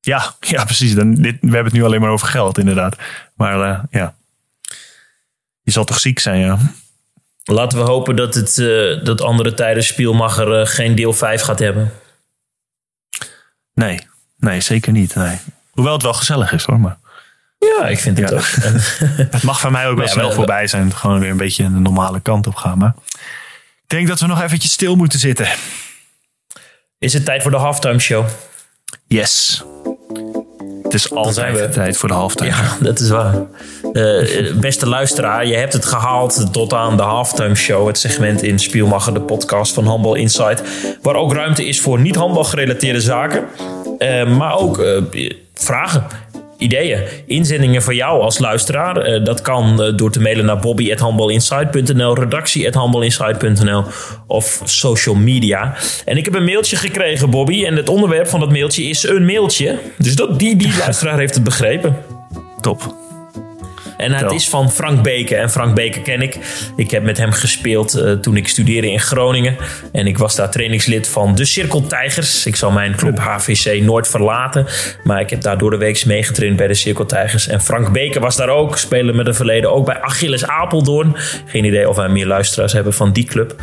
Ja, [LAUGHS] ja precies. Dan, dit, we hebben het nu alleen maar over geld, inderdaad. Maar ja, je zal toch ziek zijn, ja. Laten we hopen dat, het, uh, dat andere tijden Spielmacher geen deel 5 gaat hebben. Nee, nee, zeker niet. Nee. Hoewel het wel gezellig is hoor. Maar... Ja, ik vind het ook. [LAUGHS] [LAUGHS] het mag van mij ook wel ja, snel voorbij zijn. Gewoon weer een beetje de normale kant op gaan. Maar ik denk dat we nog eventjes stil moeten zitten. Is het tijd voor de halftime show? Yes. Het is altijd we... tijd voor de halftime. Ja, dat is waar. Uh, beste luisteraar, je hebt het gehaald tot aan de halftime show. Het segment in Spielmacher, de podcast van Handbal Insight. Waar ook ruimte is voor niet handbal gerelateerde zaken. Uh, maar ook uh, vragen ideeën, inzendingen voor jou als luisteraar. Uh, dat kan uh, door te mailen naar bobby.handbalinsight.nl, redactie.handbalinsight.nl of social media. En ik heb een mailtje gekregen, Bobby. En het onderwerp van dat mailtje is een mailtje. Dus dat, die, die [LAUGHS] luisteraar heeft het begrepen. Top. En het is van Frank Beken. En Frank Beken ken ik. Ik heb met hem gespeeld uh, toen ik studeerde in Groningen. En ik was daar trainingslid van de Cirkel Tijgers. Ik zal mijn club HVC nooit verlaten. Maar ik heb daar door de week meegetraind bij de Cirkel Tijgers. En Frank Beken was daar ook. Spelen met een verleden ook bij Achilles Apeldoorn. Geen idee of wij meer luisteraars hebben van die club.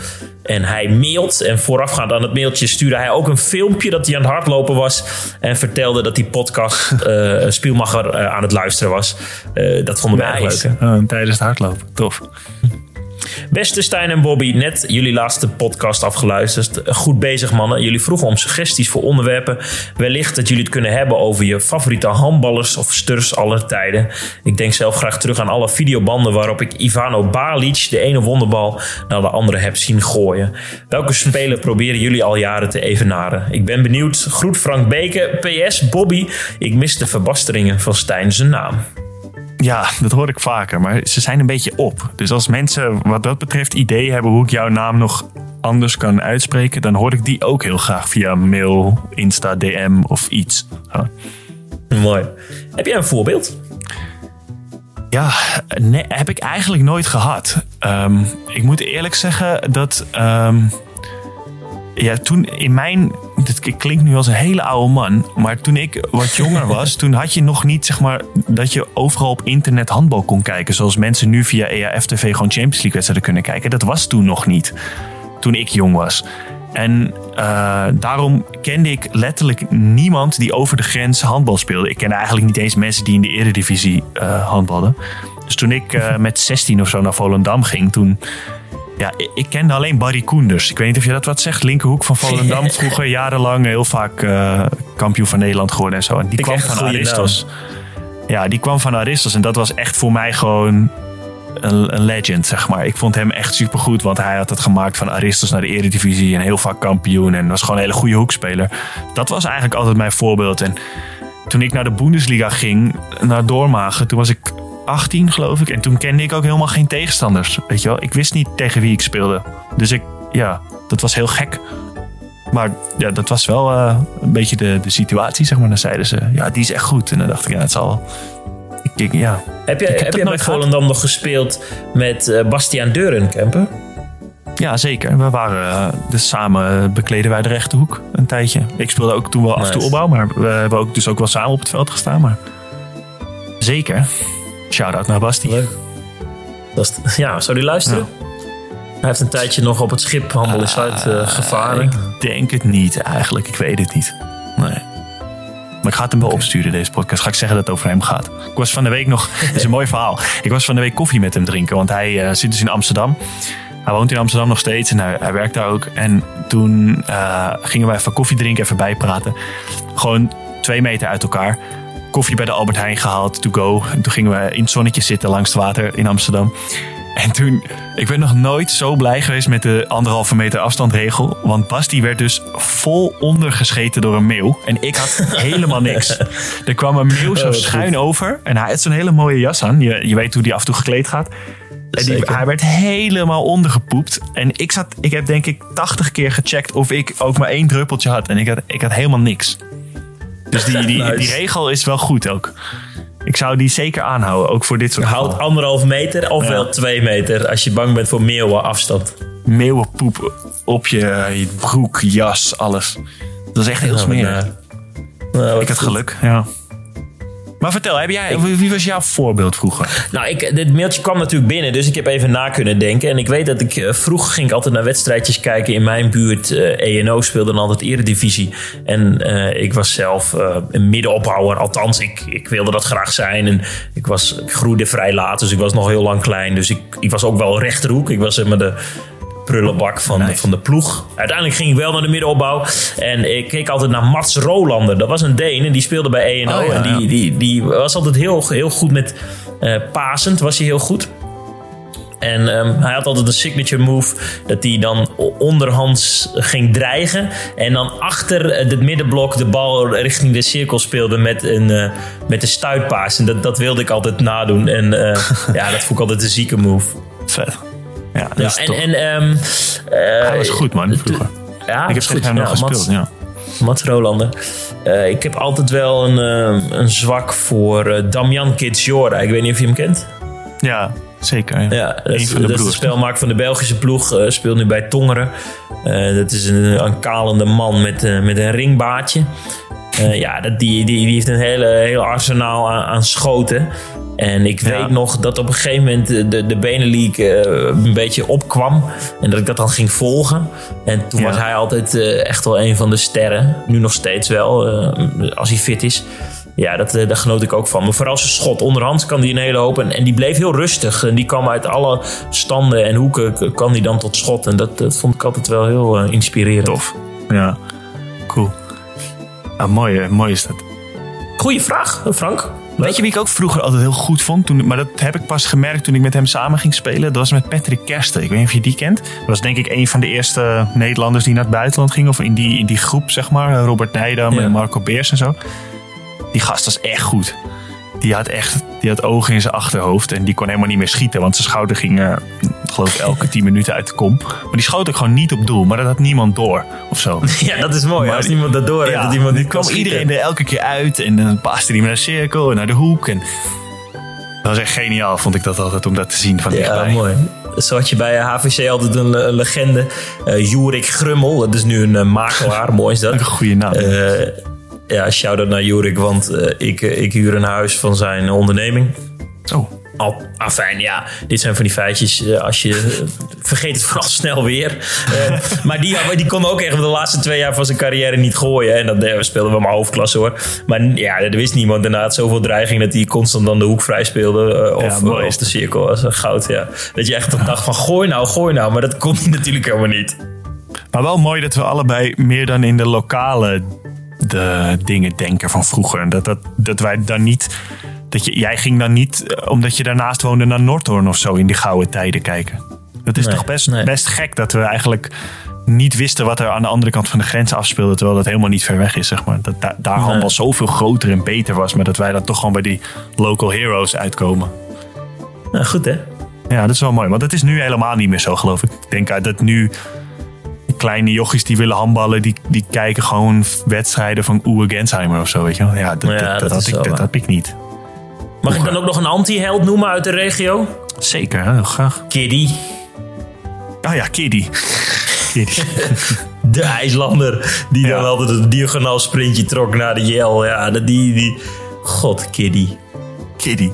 En hij mailt. En voorafgaand aan het mailtje stuurde hij ook een filmpje dat hij aan het hardlopen was. En vertelde dat die podcast [LAUGHS] uh, Spielmacher uh, aan het luisteren was. Uh, dat vonden we nice. erg leuk. Oh, tijdens het hardlopen. Tof. Beste Stijn en Bobby, net jullie laatste podcast afgeluisterd. Goed bezig mannen. Jullie vroegen om suggesties voor onderwerpen. Wellicht dat jullie het kunnen hebben over je favoriete handballers of sturs aller tijden. Ik denk zelf graag terug aan alle videobanden waarop ik Ivano Balic de ene wonderbal naar de andere heb zien gooien. Welke spelen proberen jullie al jaren te evenaren? Ik ben benieuwd. Groet Frank Beke. PS Bobby, ik mis de verbasteringen van Stijn zijn naam. Ja, dat hoor ik vaker, maar ze zijn een beetje op. Dus als mensen wat dat betreft ideeën hebben hoe ik jouw naam nog anders kan uitspreken, dan hoor ik die ook heel graag via mail, Insta, DM of iets. Mooi. Heb jij een voorbeeld? Ja, nee, heb ik eigenlijk nooit gehad. Um, ik moet eerlijk zeggen dat. Um, ja, toen in mijn. Dit klinkt nu als een hele oude man. Maar toen ik wat jonger [LAUGHS] was, toen had je nog niet zeg maar. dat je overal op internet handbal kon kijken. Zoals mensen nu via EAF-TV gewoon Champions League wedstrijden kunnen kijken. Dat was toen nog niet. Toen ik jong was. En uh, daarom kende ik letterlijk niemand die over de grens handbal speelde. Ik kende eigenlijk niet eens mensen die in de eredivisie uh, handbalden. Dus toen ik uh, [LAUGHS] met 16 of zo naar Volendam ging, toen ja, ik kende alleen Barry Koenders. Ik weet niet of je dat wat zegt. Linkerhoek van Volendam. [LAUGHS] Vroeger jarenlang heel vaak uh, kampioen van Nederland geworden en zo. En die kwam van Aristos. Ja, die kwam van Aristos. En dat was echt voor mij gewoon een, een, legend, zeg maar. Ik vond hem echt supergoed. Want hij had het gemaakt van Aristos naar de eredivisie. En heel vaak kampioen. En was gewoon een hele goede hoekspeler. Dat was eigenlijk altijd mijn voorbeeld. En toen ik naar de Bundesliga ging, naar Doormagen. Toen was ik 18, geloof ik. En toen kende ik ook helemaal geen tegenstanders. Weet je wel, ik wist niet tegen wie ik speelde. Dus ik, ja, dat was heel gek. Maar ja, dat was wel uh, een beetje de, de situatie, zeg maar. Dan zeiden ze, ja, die is echt goed. En dan dacht ik, ja, het zal Ik, ja. Heb jij, heb, heb bij Volendam nog gespeeld met uh, Bastiaan Deurenkemper? Ja, zeker. We waren uh, dus samen bekleden wij de rechterhoek een tijdje. Ik speelde ook toen wel nice. af en toe opbouw, maar we hebben ook dus ook wel samen op het veld gestaan. Maar zeker. Shout-out naar Basti. Leuk. Dat is, [LAUGHS] ja, zou die luisteren? Hij heeft een tijdje nog op het schip Handel is uit uh, gevaren. Ik denk het niet eigenlijk. Ik weet het niet. Nee. Maar ik ga het hem wel opsturen, deze podcast. Ga ik zeggen dat het over hem gaat. Ik was van de week nog... [LAUGHS] Het is een mooi verhaal. Ik was van de week koffie met hem drinken. Want hij uh, zit dus in Amsterdam. Hij woont in Amsterdam nog steeds en hij, hij werkt daar ook. En toen uh, gingen wij even koffie drinken, even bijpraten. Gewoon twee meter uit elkaar. Koffie bij de Albert Heijn gehaald, to go. En toen gingen we in het zonnetje zitten langs het water in Amsterdam. En toen, ik ben nog nooit zo blij geweest met de anderhalve meter afstandregel. Want Basti werd dus vol ondergescheten door een meeuw. En ik had [LAUGHS] helemaal niks. Er kwam een meeuw zo oh, schuin over. En hij had zo'n hele mooie jas aan. Je, je weet hoe die af en toe gekleed gaat. En die, hij werd helemaal ondergepoept. En ik, zat, ik heb denk ik 80 keer gecheckt of ik ook maar één druppeltje had. En ik had, ik had helemaal niks. Dus die, die, die regel is wel goed ook. Ik zou die zeker aanhouden, ook voor dit soort Houd anderhalf meter of wel twee meter als je bang bent voor meeuwen afstand. Meeuwenpoep op je, je broek, jas, alles. Dat is echt heel smerig. Nou, ik had geluk, ja. Maar vertel, heb jij, wie was jouw voorbeeld vroeger? Nou, ik, dit mailtje kwam natuurlijk binnen, dus ik heb even na kunnen denken. En ik weet dat ik uh, vroeger ging ik altijd naar wedstrijdjes kijken in mijn buurt. Uh, eh, ENO speelde dan altijd eredivisie. En uh, ik was zelf een middenopbouwer. Althans, ik, ik wilde dat graag zijn. En ik, was, ik groeide vrij laat, dus ik was nog heel lang klein. Dus ik, ik was ook wel rechterhoek. Ik was zeg maar de prullenbak van, de, van de ploeg. Uiteindelijk ging ik wel naar de middenopbouw. En ik keek altijd naar Mats Rolander. Dat was een Deen en die speelde bij ENO. Oh, en die, die, die was altijd heel, heel goed met uh, pasend. Was hij heel goed. En um, hij had altijd een signature move dat hij dan onderhands ging dreigen. En dan achter het middenblok de bal richting de cirkel speelde met een, uh, met een stuitpaas. En dat, dat wilde ik altijd nadoen. En uh, [LAUGHS] ja, dat vond ik altijd een zieke move. Vet. Ja, ja en, en um, hij was goed man vroeger. Ja, ik heb tegen hem nog gespeeld. Mats, ja. Mats Rolander. Uh, ik heb altijd wel een, uh, een zwak voor uh, Damian Kitsjora. Ik weet niet of je hem kent. Ja, zeker. Ja, ja dat, is, de, dat is de spelmaker van de Belgische ploeg. speelt nu bij Tongeren. dat is een, een kalende man met, met een ringbaatje. ja, dat, die, die, die heeft een hele, heel arsenaal aan, aan schoten. En ik weet nog dat op een gegeven moment de, de Benelink uh, een beetje opkwam. En dat ik dat dan ging volgen. En toen was hij altijd uh, echt wel een van de sterren. Nu nog steeds wel, uh, als hij fit is. Ja, dat, daar genoot ik ook van. Maar vooral zijn schot. Onderhand kan hij een hele hoop. En, en die bleef heel rustig. En die kwam uit alle standen en hoeken kan hij dan tot schot. En dat, dat vond ik altijd wel heel inspirerend. Tof. Ja. Ah, mooi, mooi is dat. Goeie vraag, Frank. Weet je wie ik ook vroeger altijd heel goed vond? Toen, maar dat heb ik pas gemerkt toen ik met hem samen ging spelen. Dat was met Patrick Kersten. Ik weet niet of je die kent. Dat was denk ik een van de eerste Nederlanders die naar het buitenland gingen. Of in die, in die groep, zeg maar. Robert Nijdam en Marco Beers en zo. Die gast was echt goed die had echt die had ogen in zijn achterhoofd. En die kon helemaal niet meer schieten. Want zijn schouder ging, uh, geloof ik, elke tien minuten uit de kom. Maar die schoot ook gewoon niet op doel. Maar dat had niemand door of zo. [LAUGHS] Ja, dat is mooi. als niemand dat door heeft. dat iemand niet kwam iedereen er elke keer uit. En dan paste hij naar de cirkel en naar de hoek. En dat was echt geniaal, vond ik dat altijd, om dat te zien van dichtbij. Ja, mooi. Zo had je bij HVC altijd een, legende. Uh, Jurik Grummel. Dat is nu een uh, makelaar. [LAUGHS] mooi is dat. Een goede naam. Ja, shout-out naar Jurik, want uh, ik, eh, ik huur een huis van zijn onderneming. Oh. Al, afijn, ja, dit zijn van die feitjes. Uh, als je vergeet het vooral snel weer. Uh, [LAUGHS] maar die, die kon ook echt de laatste twee jaar van zijn carrière niet gooien. En dat speelden we maar hoofdklasse hoor. Maar ja, er wist niemand. Daarna had zoveel dreiging dat hij constant dan de hoek vrij speelde. of, ja, of de cirkel. als goud, ja. Dat je echt dacht van gooi nou, gooi nou. Maar dat kon hij natuurlijk helemaal niet. Maar wel mooi dat we allebei meer dan in de lokale de dingen denken van vroeger. Dat, dat, dat wij dan niet. Dat je, jij ging dan niet, eh, omdat je daarnaast woonde, naar Noordhoorn of zo in die gouden tijden kijken. Dat is toch best, best gek dat we eigenlijk niet wisten wat er aan de andere kant van de grens afspeelde. Terwijl dat helemaal niet ver weg is, zeg maar. Dat daar, nee. handbal zoveel groter en beter was. Maar dat wij dan toch gewoon bij die local heroes uitkomen. Nou, goed hè? Ja, dat is wel mooi. Want het is nu helemaal niet meer zo, geloof ik. Ik denk dat nu kleine jochies die willen handballen, die, die kijken gewoon wedstrijden van Uwe Gensheimer of zo, weet je wel. Ja, dat, dat, dat, had ik, dat heb ik niet. Mag ik dan ook nog een anti-held noemen uit de regio? Zeker, heel graag. Kiddy. Ah ja, Kiddy. Kiddy. [LAUGHS] de IJslander die dan altijd een diagonaal sprintje trok naar de Jel. Ja, die, die... God, Kiddy. Kiddy.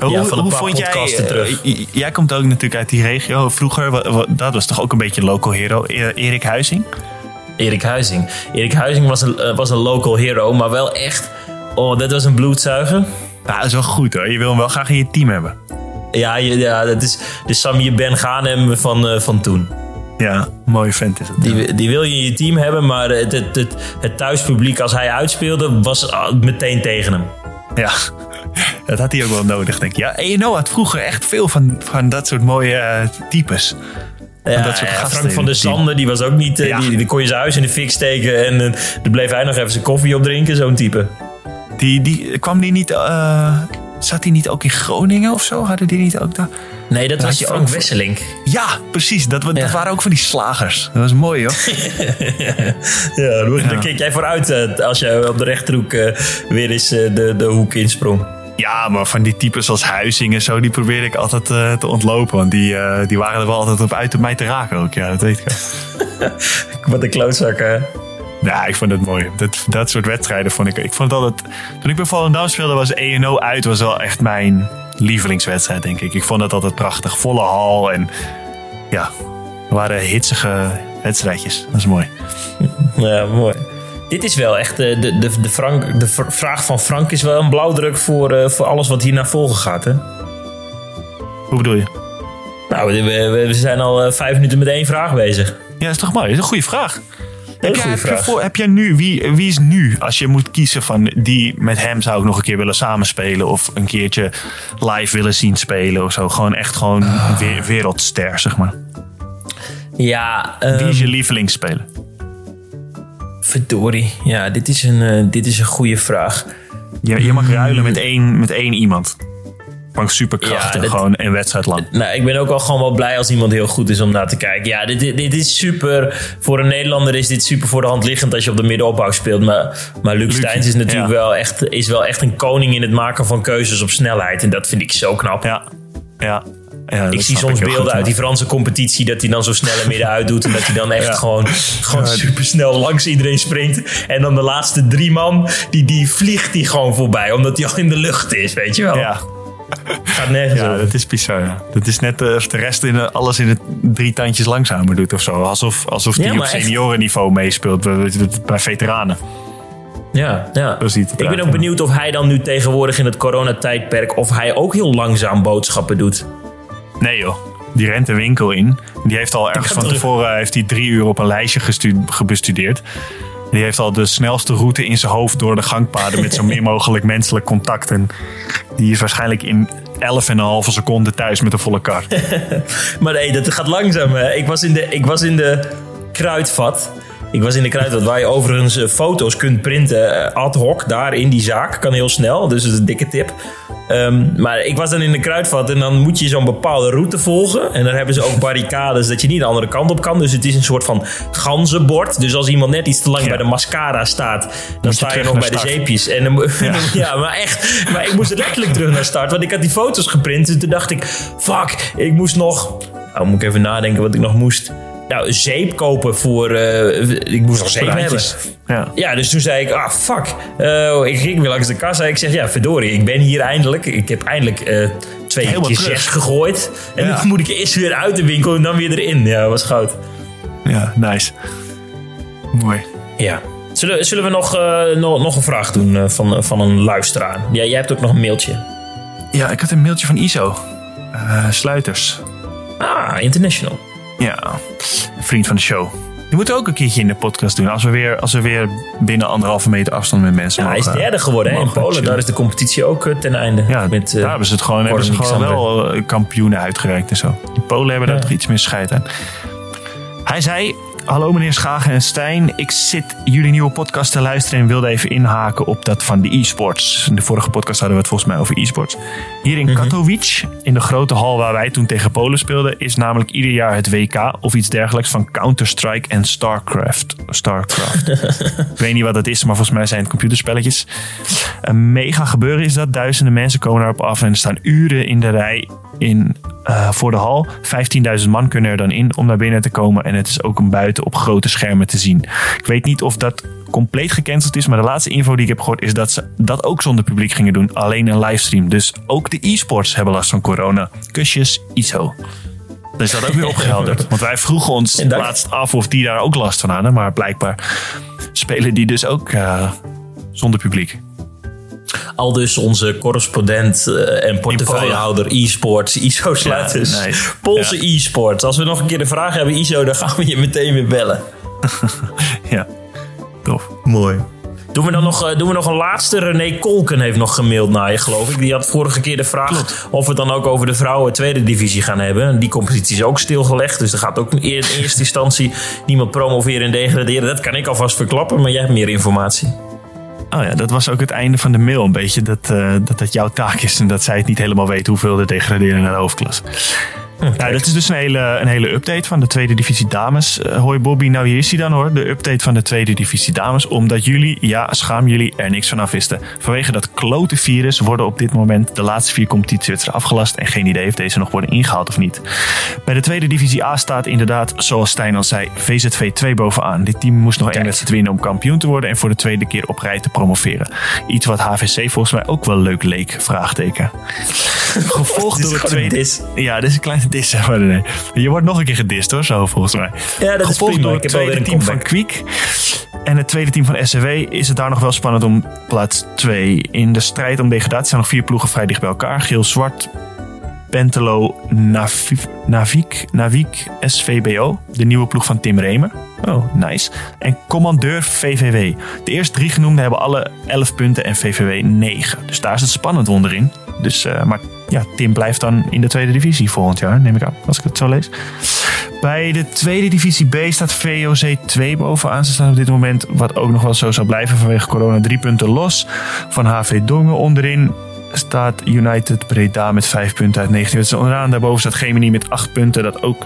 Ja, hoe, hoe vond jij, terug. Uh, jij komt ook natuurlijk uit die regio. Vroeger, dat was toch ook een beetje local hero. E- Erik Huizing? Erik Huizing. Erik Huizing was een, uh, was een local hero, maar wel echt... Oh, dat was een bloedzuiger. Dat is wel goed hoor. Je wil hem wel graag in je team hebben. Ja, ja dat is de Samir Ben Ghanem van, uh, van toen. Ja, mooie vent is het. Die, die wil je in je team hebben, maar het, het, het, het thuispubliek als hij uitspeelde was meteen tegen hem. Ja, [LAUGHS] dat had hij ook wel nodig, denk ik. Ja, ENO had vroeger echt veel van, van dat soort mooie uh, types. Ja, dat soort ja, Frank van der Sande, die was ook niet... Uh, die, die, kon je zijn huis in de fik steken en uh, dan bleef hij nog even zijn koffie opdrinken, zo'n type. Die, die, kwam die niet... zat hij niet ook in Groningen of zo? Hadden die niet ook daar... Nee, dat was je Frank Wesseling. Ja, precies. Dat, dat waren ook van die slagers. Dat was mooi, hoor. [LAUGHS] ja, daar keek jij vooruit als je op de rechterhoek weer eens de, de hoek insprong. Ja, maar van die types als Huizing en zo, die probeerde ik altijd uh, te ontlopen. Want die, uh, die waren er wel altijd op uit om mij te raken ook. Ja, dat weet ik [LAUGHS] Wat een klootzak, hè? Ja, ik vond het mooi. Dat, dat soort wedstrijden vond ik... Ik vond het altijd... Toen ik bij Volendam speelde was ENO uit was wel echt mijn lievelingswedstrijd, denk ik. Ik vond het altijd prachtig. Volle hal en... Ja, er waren hitsige wedstrijdjes. Dat is mooi. Ja, mooi. Dit is wel echt, de, de, de, Frank, de vraag van Frank is wel een blauwdruk voor, uh, voor alles wat hier naar volgen gaat. Hè? Hoe bedoel je? Nou, we, we zijn al eh, vijf minuten met één vraag bezig. Ja, dat is toch mooi? Dat is een goede vraag. Heb, jij, heb, je voor, heb jij nu, wie, wie is nu, als je moet kiezen van die met hem zou ik nog een keer willen samenspelen of een keertje live willen zien spelen of zo? Gewoon echt gewoon uh. wereldster, zeg maar. Ja. Um, wie is je ehm, lievelingsspeler? Verdorie. Ja, dit is een, uh, dit is een goede vraag. Je, je mag ruilen met één, met één iemand. Gewoon superkrachtig, ja, gewoon een wedstrijd lang. Nou, ik ben ook al gewoon wel blij als iemand heel goed is om naar te kijken. Ja, dit, dit, is super. Voor een Nederlander is dit super voor de hand liggend als je op de middenopbouw speelt. Maar, maar Luc, Luc Steins is natuurlijk wel, echt, is wel echt een koning in het maken van keuzes op snelheid. En dat vind ik zo knap. Ja, ja. Ja, ik zie soms beelden uit die Franse competitie dat hij dan zo snel en midden doet. En dat hij dan echt gewoon, gewoon super snel langs iedereen springt. En dan de laatste drie man, die, die vliegt hij gewoon voorbij. Omdat hij al in de lucht is, weet je wel. Ja. Gaat nergens ja, dat is bizar. Dat is net of de rest in, alles in het drie tandjes langzamer doet of zo. Alsof, alsof hij op seniorenniveau meespeelt bij veteranen. Ja, ja. ik ben ook benieuwd of hij dan nu tegenwoordig in het coronatijdperk... of hij ook heel langzaam boodschappen doet. Nee joh. Die rent een winkel in. Die heeft al ergens van tevoren heeft hij drie uur op een lijstje gebestudeerd. Die heeft al de snelste route in zijn hoofd door de gangpaden met zo min [LAUGHS] mogelijk menselijk contact. En die is waarschijnlijk in 11,5 seconden thuis met een volle kar. [LAUGHS] maar nee, dat gaat langzaam. Ik was in de, ik was in de kruidvat. Ik was in de kruidvat waar je overigens eh, foto's kunt printen eh, ad hoc daar in die zaak. Kan heel snel, dus dat is een dikke tip. Um, maar ik was dan in de kruidvat en dan moet je zo'n bepaalde route volgen. En dan hebben ze ook barricades dat je niet de andere kant op kan. Dus het is een soort van ganzenbord. Dus als iemand net iets te lang ja. bij de mascara staat, dan sta je, nog bij de zeepjes. En dan, ja. [LAUGHS] ja. maar echt. Maar ik moest letterlijk terug naar start, want ik had die foto's geprint. En toen dacht ik, fuck, ik moest nog. Nou, moet ik even nadenken wat ik nog moest nou, zeep kopen voor. Uh, ik moest nog zeep hebben. Ja. ja, dus toen zei ik, ah fuck. Uh, ik ging weer langs de kassa. Ik zeg, ja, verdorie, ik ben hier eindelijk. Ik heb eindelijk uh, twee keer zes gegooid. En ja. nu moet ik eerst weer uit de winkel en dan weer erin. Ja, was goud. Ja, nice. Mooi. Ja. Zullen, zullen we nog, nog, nog een vraag doen van, van een luisteraar? Ja, jij hebt ook nog een mailtje. Ja, ik had een mailtje van ISO. Sluiters. Ah, international. Ja, vriend van de show. Die moeten ook een keertje in de podcast doen. Als we weer, als we weer binnen anderhalve meter afstand met mensen ja, mogen. Hij is derde geworden hè, in Polen. Daar is de competitie ook eh, ten einde. Ja, met, uh, daar hebben ze het gewoon, hebben ze gewoon wel eh, kampioenen uitgereikt en zo. In Polen hebben daar toch iets meer scheid aan. Hij zei, Hallo meneer Schagen en Stijn. Ik zit jullie nieuwe podcast te luisteren en wilde even inhaken op dat van de e-sports. In de vorige podcast hadden we het volgens mij over e-sports. Hier in mhm. Katowice, in de grote hal waar wij toen tegen Polen speelden, is namelijk ieder jaar het WK of iets dergelijks van Counter-Strike en StarCraft. StarCraft. [LAUGHS] Ik weet niet wat dat is, maar volgens mij zijn het computerspelletjes. Een mega gebeuren is dat. Duizenden mensen komen daarop af en staan uren in de rij in, uh, voor de hal. 15.000 man kunnen er dan in om naar binnen te komen. En het is ook een buiten op grote schermen te zien. Ik weet niet of dat compleet gecanceld is. Maar de laatste info die ik heb gehoord is dat ze dat ook zonder publiek gingen doen. Alleen een livestream. Dus ook de e-sports hebben last van corona. Kusjes, ISO. Dus dat ook weer opgehelderd. [LAUGHS] Want wij vroegen ons laatst af of die daar ook last van hadden. Maar blijkbaar spelen die dus ook uh, zonder publiek. Al dus onze correspondent en portefeuillehouder e-sports, ISO sluiters. Ja, nice. Poolse e-sports. Als we nog een keer de vraag hebben, ISO, dan gaan we je meteen weer bellen. [LAUGHS] ja, tof. Mooi. Doen we dan nog, doen we nog een laatste? René Kolken heeft nog gemaild naar je, geloof ik. Die had vorige keer de vraag of we het dan ook over de vrouwen tweede divisie gaan hebben. Die competitie is ook stilgelegd. Dus er gaat ook in eerste [LAUGHS] instantie niemand promoveren en degraderen. Dat kan ik alvast verklappen, maar jij hebt meer informatie. Oh ja, dat was ook het einde van de mail een beetje. Dat, uh, dat dat jouw taak is en dat zij het niet helemaal weet hoeveel er degraderen naar de Ja, dat is dus een hele, een hele update van de tweede divisie dames. Uh, hoi Bobby, nou hier is hij dan hoor. De update van de tweede divisie dames. Omdat jullie, ja schaam jullie, er niks van af wisten. Vanwege dat klote virus worden op dit moment de laatste vier competitiewedstrijden afgelast. En geen idee of deze nog worden ingehaald of niet. Bij de tweede divisie A staat inderdaad, zoals Stijn al zei, VZV 2 bovenaan. Dit team moest nog één wedstrijd winnen om kampioen te worden. En voor de tweede keer op rij te promoveren. Iets wat HVC volgens mij ook wel leuk leek, vraagteken. [LAUGHS] Gevolgd door het tweede... Ja, dit is een kleine [LAUGHS] dissen. Nee. Je wordt nog een keer gedist hoor, zo volgens mij. Ja, dat Gevolgd is prima. door het tweede team van Kwiek. En het tweede team van SCW is het daar nog wel spannend om plaats 2. In de strijd om degradatie zijn nog vier ploegen vrij dicht bij elkaar. Geel Zwart, Pentelo, Navik, Navik, SVBO. De nieuwe ploeg van Tim Remer. Oh, nice. En Commandeur VVW. De eerste drie genoemden hebben alle 11 punten en VVW 9. Dus daar is het spannend onderin. Dus, uh, maar ja, Tim blijft dan in de tweede divisie volgend jaar, neem ik aan, als ik het zo lees. Bij de tweede divisie B staat VOC 2 bovenaan. Ze staan op dit moment, wat ook nog wel zo zal blijven vanwege corona, drie punten los. Van HV Dongen onderin staat United Breda met vijf punten uit 19 wedstrijden onderaan. Daarboven staat Gemini met acht punten. Dat, ook,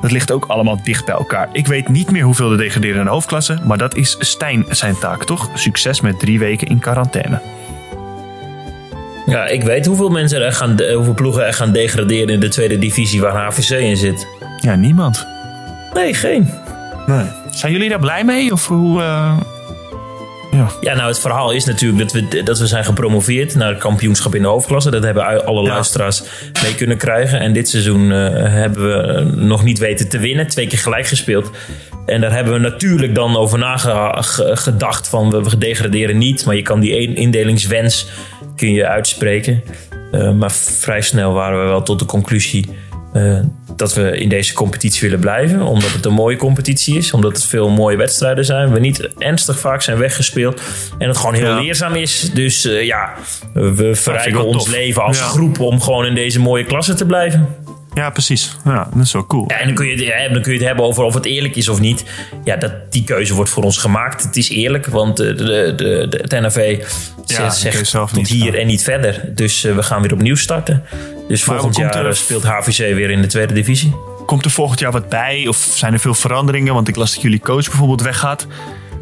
dat ligt ook allemaal dicht bij elkaar. Ik weet niet meer hoeveel de degraderen in de hoofdklasse, maar dat is Stijn zijn taak, toch? Succes met drie weken in quarantaine. Ja, ik weet hoeveel mensen er gaan, hoeveel ploegen er gaan degraderen in de tweede divisie waar HVC in zit. Ja, niemand. Nee, geen. Nee. Zijn jullie daar blij mee? Of hoe. Uh... Ja. ja, nou het verhaal is natuurlijk dat we, dat we zijn gepromoveerd naar het kampioenschap in de hoofdklasse. Dat hebben alle luisteraars mee kunnen krijgen. En dit seizoen uh, hebben we nog niet weten te winnen. Twee keer gelijk gespeeld. En daar hebben we natuurlijk dan over nagedacht van we degraderen niet. Maar je kan die indelingswens kun je uitspreken. Uh, maar vrij snel waren we wel tot de conclusie uh, dat we in deze competitie willen blijven. Omdat het een mooie competitie is. Omdat het veel mooie wedstrijden zijn. We niet ernstig vaak zijn weggespeeld. En het gewoon heel leerzaam is. Dus uh, ja, we verrijken ons leven als groep om gewoon in deze mooie klasse te blijven. Ja, precies. Ja, dat is wel cool. Ja, en dan kun, je, ja, dan kun je het hebben over of het eerlijk is of niet. Ja, dat, die keuze wordt voor ons gemaakt. Het is eerlijk, want de, de, de, het NAV ja, zegt tot niet, hier en niet verder. Dus uh, we gaan weer opnieuw starten. Dus volgend jaar er, speelt HVC weer in de tweede divisie. Komt er volgend jaar wat bij? Of zijn er veel veranderingen? Want ik las dat jullie coach bijvoorbeeld weggaat.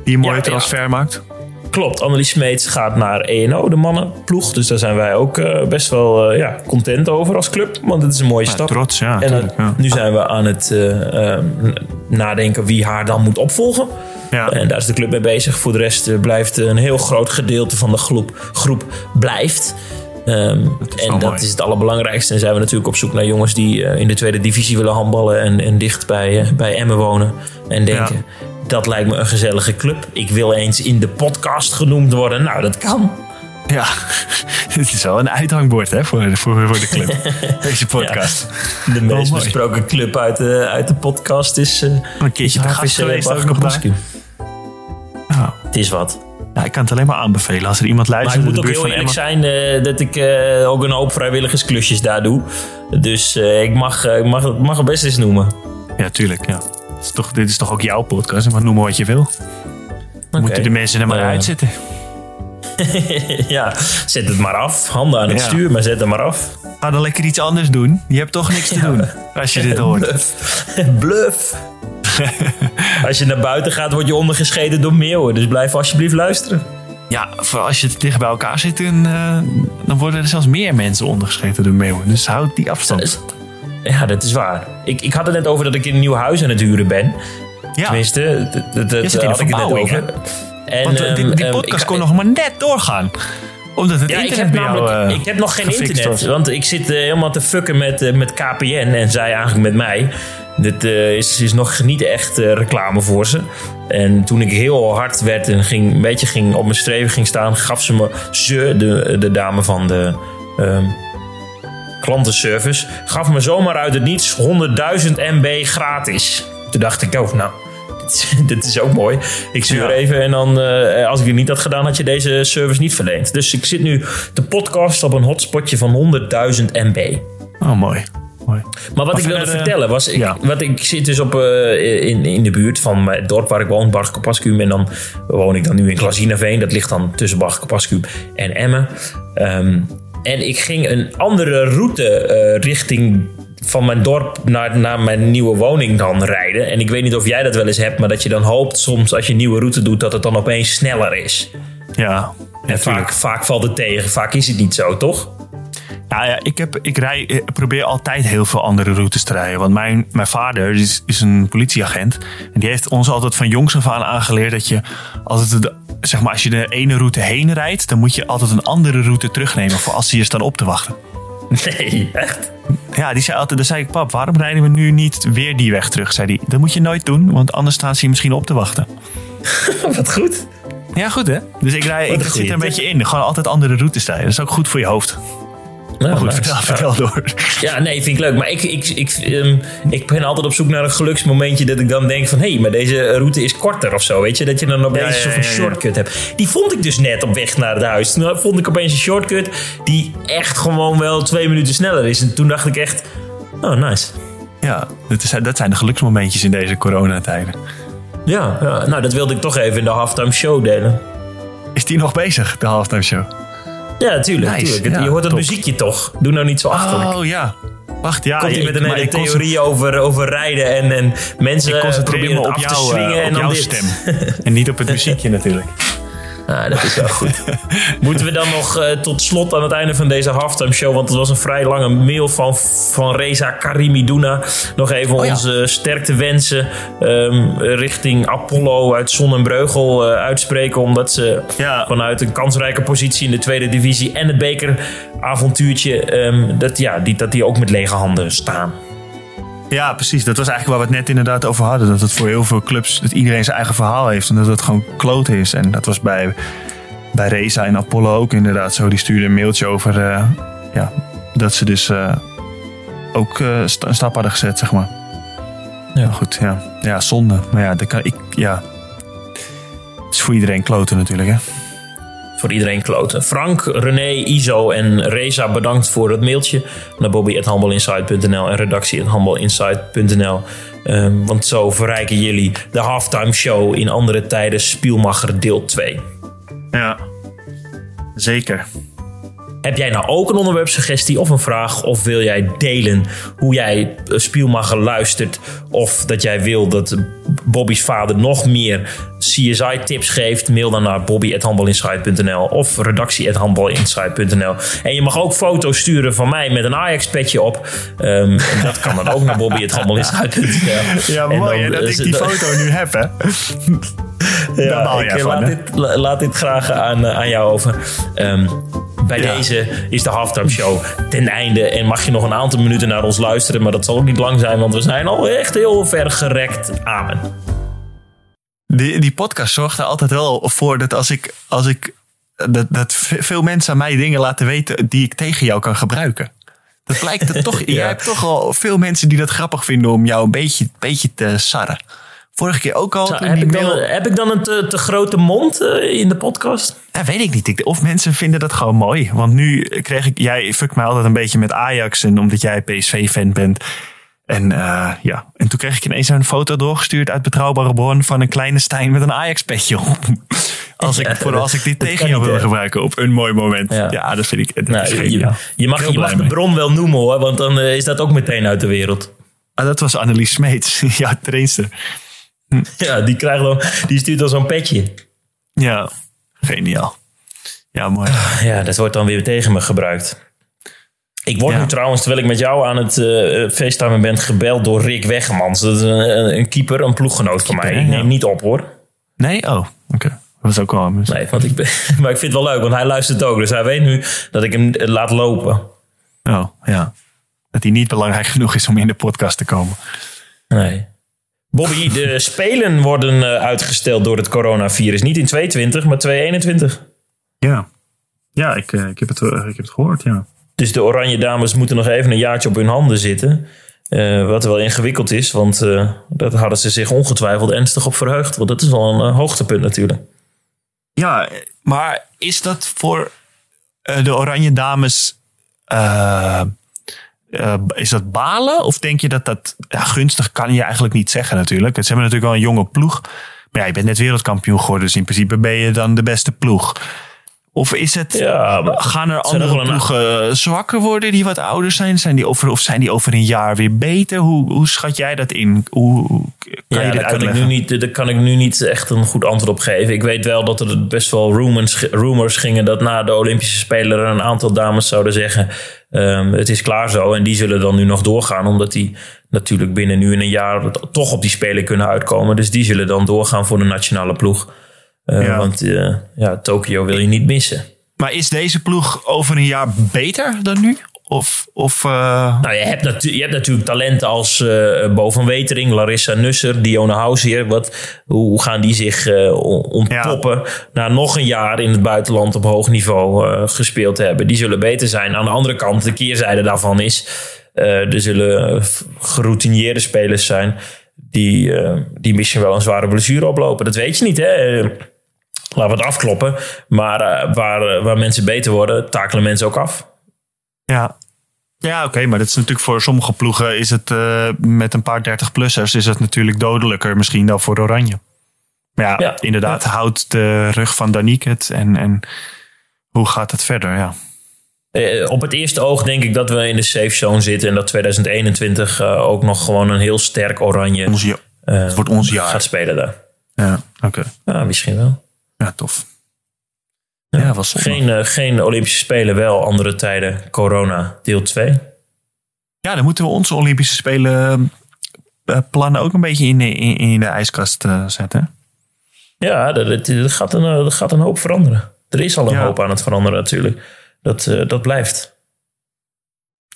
Die een mooie transfer maakt. Klopt, Annelies Smeets gaat naar ENO, de mannenploeg. Dus daar zijn wij ook uh, best wel uh, ja, content over als club. Want het is een mooie ja, stap. Trots, ja. En ja. nu zijn we aan het uh, nadenken wie haar dan moet opvolgen. Ja. En daar is de club mee bezig. Voor de rest blijft een heel groot gedeelte van de groep, groep blijft. Um, dat en dat is het allerbelangrijkste. En zijn we natuurlijk op zoek naar jongens die in de tweede divisie willen handballen. En, en dicht bij, bij Emmen wonen. En denken, dat lijkt me een gezellige club. Ik wil eens in de podcast genoemd worden. Nou, dat kan. Ja, [LAUGHS] dit is wel een uithangbord hè, voor, voor, voor de club. [LAUGHS] Deze podcast. de meest oh, besproken club uit de, uit de podcast is... Uh, een keertje te gast geweest ook nog daar. Oh. Het is wat. Ja, ik kan het alleen maar aanbevelen. Als er iemand luistert... Maar ik moet ook heel eerlijk zijn uh, dat ik uh, ook een hoop vrijwilligersklusjes daar doe. Dus ik, mag, ik mag, mag het best eens noemen. Ja, tuurlijk. Ja is toch, dit is toch ook jouw podcast? Maar noem maar wat je wil. Okay. Moeten de mensen er maar uh, uitzetten. [LAUGHS] ja, zet het maar af. Handen aan het stuur, maar zet het maar af. Ga dan lekker iets anders doen. Je hebt toch niks te doen als je dit hoort. Bluff. [LAUGHS] Bluff. [LAUGHS] als je naar buiten gaat, word je ondergescheden door meeuwen. Dus blijf alsjeblieft luisteren. Ja, voor als je dicht bij elkaar zit, dan, uh, dan worden er zelfs meer mensen ondergescheten door meeuwen. Dus houd die afstand. Ja, dat is waar. Ik, ik had het net over dat ik in een nieuw huis aan het huren ben. Ja. Tenminste, dat, dat, zit in had ik het net over. En, Want um, die, die ehm, podcast kon nog maar net doorgaan omdat het ja, internet ik heb, namelijk, jou, uh, ik heb nog geen internet. Want ik zit uh, helemaal te fucken met, uh, met KPN en zij eigenlijk met mij. dit is, is nog niet echt reclame voor ze. En toen ik heel hard werd en ging, een beetje ging op mijn streven ging staan, gaf ze me, ze, de, de dame van de ehm, klantenservice, gaf me zomaar uit het niets 100.000 MB gratis. Toen dacht ik, oh, nou, [LAUGHS] dit is ook mooi. Ik stuur even en dan, uh, als ik het niet had gedaan, had je deze service niet verleend. Dus ik zit nu te podcast op een hotspotje van 100.000 MB. Oh, mooi. Maar wat ik wilde vertellen was, ik, wat, ik zit dus op, uh, in, in de buurt van het dorp waar ik woon, Bargkapascuum. En dan woon ik dan nu in Klazinaveen. Dat ligt dan tussen Bargkapascuum en Emmen. Um, en ik ging een andere route uh, richting van mijn dorp naar, naar mijn nieuwe woning dan rijden. En ik weet niet of jij dat wel eens hebt, maar dat je dan hoopt soms als je een nieuwe route doet dat het dan opeens sneller is. Ja, en vaak, vaak valt het tegen, vaak is het niet zo, toch? Nou ja, ik, heb, ik, rij, probeer altijd heel veel andere routes te rijden. Want mijn, mijn vader is, is een politieagent. En die heeft ons altijd van jongs af aan aangeleerd dat je altijd de, zeg maar, als je de ene route heen rijdt, dan moet je altijd een andere route terugnemen voor als ze je staan op te wachten. Nee, echt? Ja, die zei altijd, dan zei ik, pap, waarom rijden we nu niet weer die weg terug? Zei hij, dat moet je nooit doen, want anders staan ze je misschien op te wachten. [LAUGHS] Wat goed. Ja, goed hè? Dus ik, rij, ik zit er een beetje in. Gewoon altijd andere routes rijden. Dat is ook goed voor je hoofd. Nou, goed, vertel, vertel, door. Ja, nee, vind ik leuk. Maar ik, ik, ik, ehm, ik ben altijd op zoek naar een geluksmomentje dat ik dan denk van... hé, hey, maar deze route is korter of zo, weet je? Dat je dan opeens ja, ja, een shortcut hebt. Die vond ik dus net op weg naar het huis. Toen vond ik opeens een shortcut die echt gewoon wel twee minuten sneller is. En toen dacht ik echt, oh, nice. Ja, dat, is, dat zijn de geluksmomentjes in deze coronatijden. Ja, ja, nou dat wilde ik toch even in de halftime show delen. Is die nog bezig, de halftime show? Ja, tuurlijk. tuurlijk. je hoort het muziekje toch. Doe nou niet zo achterlijk. Oh ja. Wacht, ja. Komt hij met een hele theorie over, over rijden en, en mensen proberen op af jou. Uh, op en dan jouw stem. [LAUGHS] en niet op het muziekje natuurlijk. Ah, dat is wel goed. [LAUGHS] Moeten we dan nog uh, tot slot aan het einde van deze halftime show, want het was een vrij lange mail van, van Reza Karimi Duna, nog even oh, onze ja. sterkte wensen um, richting Apollo uit Zon en Breugel uh, uitspreken, omdat ze ja. vanuit een kansrijke positie in de tweede divisie en het bekeravontuurtje, um, dat, ja, die, dat die ook met lege handen staan. Ja, precies. Dat was eigenlijk waar we het net inderdaad over hadden. Dat het voor heel veel clubs, dat iedereen zijn eigen verhaal heeft. En dat het gewoon kloten is. En dat was bij, bij Reza en Apollo ook inderdaad zo. Die stuurde een mailtje over uh, ja, dat ze dus uh, ook uh, een stap hadden gezet, zeg maar. Ja, goed. Ja, ja zonde. Maar ja, dat kan ik, ja. Het is voor iedereen kloten natuurlijk, hè voor iedereen kloten. Frank, René, Iso en Reza bedankt voor het mailtje naar bobby.handbalinsight.nl en redactie.handbalinsight.nl. Um, ehm, want zo verrijken jullie de halftime show in andere tijden Spielmacher deel 2. Ja, zeker. Heb jij nou ook een onderwerpsuggestie of een vraag? Of wil jij delen hoe jij Spielmacher luistert? Of dat jij wil dat Bobby's vader nog meer CSI-tips geeft? Mail dan naar bobby.handbalinsight.nl of redactie.handbalinsight.nl. En je mag ook foto's sturen van mij met een Ajax-petje op. Um, en dat kan dan ook naar bobby.handbalinsight.nl. [LAUGHS] Ja, mooi dan, dat ik die [LAUGHS] foto nu heb, hè? ja, ik laat, dit, laat dit graag aan, eh, aan jou over. Um, bij deze is de halftime show ten einde. En mag je nog een aantal minuten naar ons luisteren. Maar dat zal ook niet lang zijn, want we zijn al echt heel ver gerekt. Amen. Die, die podcast zorgt er altijd wel voor dat als ik, als ik dat, dat veel mensen aan mij dingen laten weten die ik tegen jou kan gebruiken. Dat blijkt er toch. [LAUGHS] ja. Jij hebt toch al veel mensen die dat grappig vinden om jou een beetje, beetje te sarren. Vorige keer ook al. heb, ik dan, heb, ik dan, een te, te grote mond uh, in de podcast? Ja, weet ik niet. Of mensen vinden dat gewoon mooi. Want nu kreeg ik. Jij fuck mij altijd een beetje met Ajax. En omdat jij PSV-fan bent. En uh, ja, en toen kreeg ik ineens een foto doorgestuurd uit betrouwbare bron van een kleine Stijn met een Ajax-petje op. [LAUGHS] Als ik, voor, als ik dit tegen jou wil gebruiken op een mooi moment. Ja, ja dat vind ik. Dat nou, je, je, mag, je mag de bron wel noemen hoor, want dan uh, is dat ook meteen uit de wereld. Ah, dat was Annelies Smeets, [LAUGHS] ja, trainster. Ja, die, krijgt dan, die stuurt dan zo'n petje. Ja, geniaal. Ja, mooi. Ja, dat wordt dan weer tegen me gebruikt. Ik word nu trouwens, terwijl ik met jou aan het uh, ben, gebeld door Rick Weggemans. Dat is een, een keeper, een ploeggenoot van mij. Ik neem niet op hoor. Nee? Oh, oké. Dat was ook wel anders. Nee, want ik ben, [LAUGHS] maar ik vind het wel leuk, want hij luistert ook. Dus hij weet nu dat ik hem laat lopen. Oh, ja. Dat hij niet belangrijk genoeg is om in de podcast te komen. Nee. Bobby, de Spelen worden uitgesteld door het coronavirus. Niet in 2020, maar 2021. Ja, ja ik, ik, heb het, ik heb het gehoord, ja. Dus de Oranje Dames moeten nog even een jaartje op hun handen zitten. Uh, wat wel ingewikkeld is, want uh, dat hadden ze zich ongetwijfeld ernstig op verheugd. Want dat is wel een uh, hoogtepunt natuurlijk. Ja, maar is dat voor de Oranje Dames. Is dat balen? Of denk je dat dat. Ja, gunstig kan je eigenlijk niet zeggen natuurlijk. Ze hebben natuurlijk wel een jonge ploeg. Maar ja, je bent net wereldkampioen geworden. Dus in principe ben je dan de beste ploeg. Of is het, ja, gaan er andere ploegen zwakker worden die wat ouder zijn? zijn die over, of zijn die over een jaar weer beter? Hoe, hoe schat jij dat in? Hoe, kan ja, je dit daar kan, ik nu niet, daar kan ik nu niet echt een goed antwoord op geven. Ik weet wel dat er best wel rumors, rumors gingen dat na de Olympische Spelen een aantal dames zouden zeggen... Um, het is klaar zo en die zullen dan nu nog doorgaan. Omdat die natuurlijk binnen nu in een jaar toch op die Spelen kunnen uitkomen. Dus die zullen dan doorgaan voor de nationale ploeg. Uh, Want uh, ja, Tokio wil je niet missen. Maar is deze ploeg over een jaar beter dan nu? Of, of, uh... Nou, je hebt, je hebt natuurlijk talenten als uh, Bo van Wetering, Larissa Nusser, Dione Housier. Wat, hoe gaan die zich uh, ontpoppen ja. na nog een jaar in het buitenland op hoog niveau gespeeld te hebben? Die zullen beter zijn. Aan de andere kant, de keerzijde daarvan is... er zullen geroutineerde spelers zijn die, die misschien wel een zware blessure oplopen. Dat weet je niet, hè? Laten we het afkloppen. Maar uh, waar, eh, waar mensen beter worden, takelen mensen ook af. Ja, ja, oké, maar dat is natuurlijk voor sommige ploegen is het uh, met een paar 30-plussers is het natuurlijk dodelijker misschien dan voor Oranje. Maar ja, ja inderdaad, ja. houdt de rug van Danique het en, en hoe gaat het verder? Ja. Uh, op het eerste oog denk ik dat we in de safe zone zitten en dat 2021 uh, ook nog gewoon een heel sterk Oranje ons, wordt ons jaar. gaat spelen daar. Ja, oké. Ja, misschien wel. Ja, tof. Ja, ja was geen, uh, geen Olympische Spelen, wel andere tijden. Corona, deel 2. Ja, dan moeten we onze Olympische Spelen uh, plannen ook een beetje in, in, in de ijskast uh, zetten. Ja, dat, dat, gaat een, dat gaat een hoop veranderen. Er is al een ja. hoop aan het veranderen natuurlijk. Dat, dat blijft.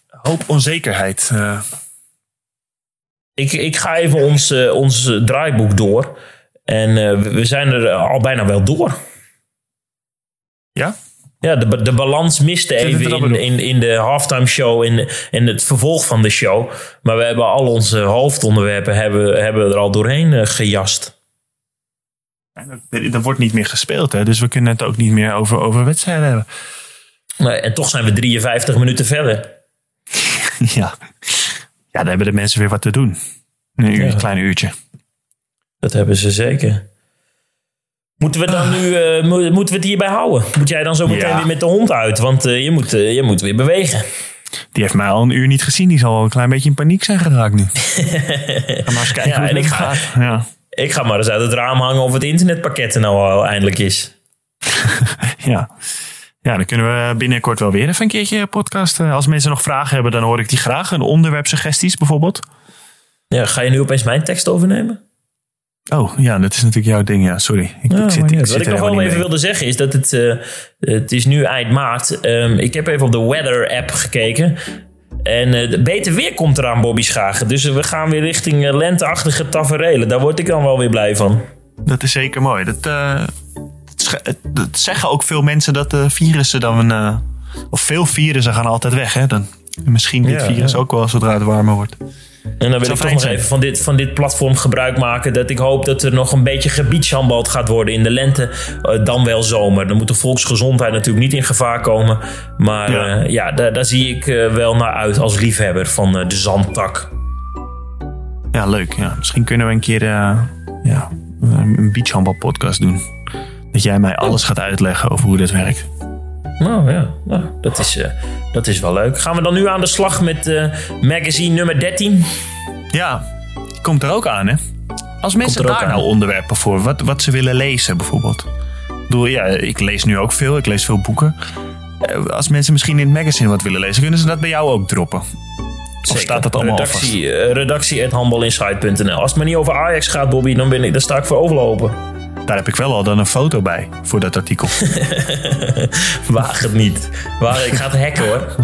Hoop onzekerheid. Ik, ik ga even ons, ons draaiboek door. En uh, we zijn er al bijna wel door. Ja? Ja, de, de balans miste even in, in, in de halftime show en, en het vervolg van de show. Maar we hebben al onze hoofdonderwerpen hebben, hebben er al doorheen uh, gejast. Er, er wordt niet meer gespeeld, hè? dus we kunnen het ook niet meer over, over wedstrijden hebben. Nee, en toch zijn we 53 minuten verder. [LAUGHS] ja. ja, dan hebben de mensen weer wat te doen. Een, uur, ja. een klein uurtje. Dat hebben ze zeker. Moeten we dan nu uh, moeten we het hierbij houden? Moet jij dan zo meteen ja. weer met de hond uit? Want uh, je, moet, uh, je moet weer bewegen. Die heeft mij al een uur niet gezien. Die zal wel een klein beetje in paniek zijn geraakt nu. [LAUGHS] ga maar eens kijken ja, hoe het ik ga, ja. ik ga maar eens uit het raam hangen of het internetpakket er nou al eindelijk is. [LAUGHS] ja. Ja, dan kunnen we binnenkort wel weer even een keertje podcasten. Als mensen nog vragen hebben, dan hoor ik die graag. Een onderwerpsuggesties bijvoorbeeld. Ja, ga je nu opeens mijn tekst overnemen? Oh ja, dat is natuurlijk jouw ding. Ja, sorry. Ik, ik zit, ik Wat zit ik nog wel even mee. wilde zeggen is dat het, uh, het is nu eind maart. Um, ik heb even op de weather app gekeken. En uh, beter weer komt eraan, Bobby Schagen. Dus we gaan weer richting uh, lenteachtige taferelen. Daar word ik dan wel weer blij van. Dat is zeker mooi. Dat, dat, dat zeggen ook veel mensen dat de virussen dan... of veel virussen gaan altijd weg. Hè? Dan, misschien dit ja, virus ja. ook wel zodra het warmer wordt. En dan wil ik toch nog even van dit, van dit platform gebruik maken. Dat ik hoop dat er nog een beetje gebiedshandbald gaat worden in de lente. Uh, dan wel zomer. Dan moet de volksgezondheid natuurlijk niet in gevaar komen. Maar ja, uh, ja daar, daar, zie ik uh, wel naar uit als liefhebber van de zandtak. Ja, leuk. Ja. Misschien kunnen we een keer ja, een beachhandbal podcast doen. Dat jij mij alles gaat uitleggen over hoe dat werkt. Nou ja, nou, dat, is, uh, dat is wel leuk. Gaan we dan nu aan de slag met uh, magazine nummer 13? Ja, komt er ook aan hè. Als mensen daar nou onderwerpen voor, wat, wat ze willen lezen bijvoorbeeld. Ik bedoel, ja, ik lees nu ook veel, ik lees veel boeken. Uh, als mensen misschien in het magazine wat willen lezen, kunnen ze dat bij jou ook droppen? Zeker. Of staat dat allemaal redactie, uh, redactie at Als het maar niet over Ajax gaat, Bobby, dan, ben ik, dan sta ik voor overlopen. Daar heb ik wel al dan een foto bij voor dat artikel. [LAUGHS] Waag het niet. Waag, ik ga het hacken hoor.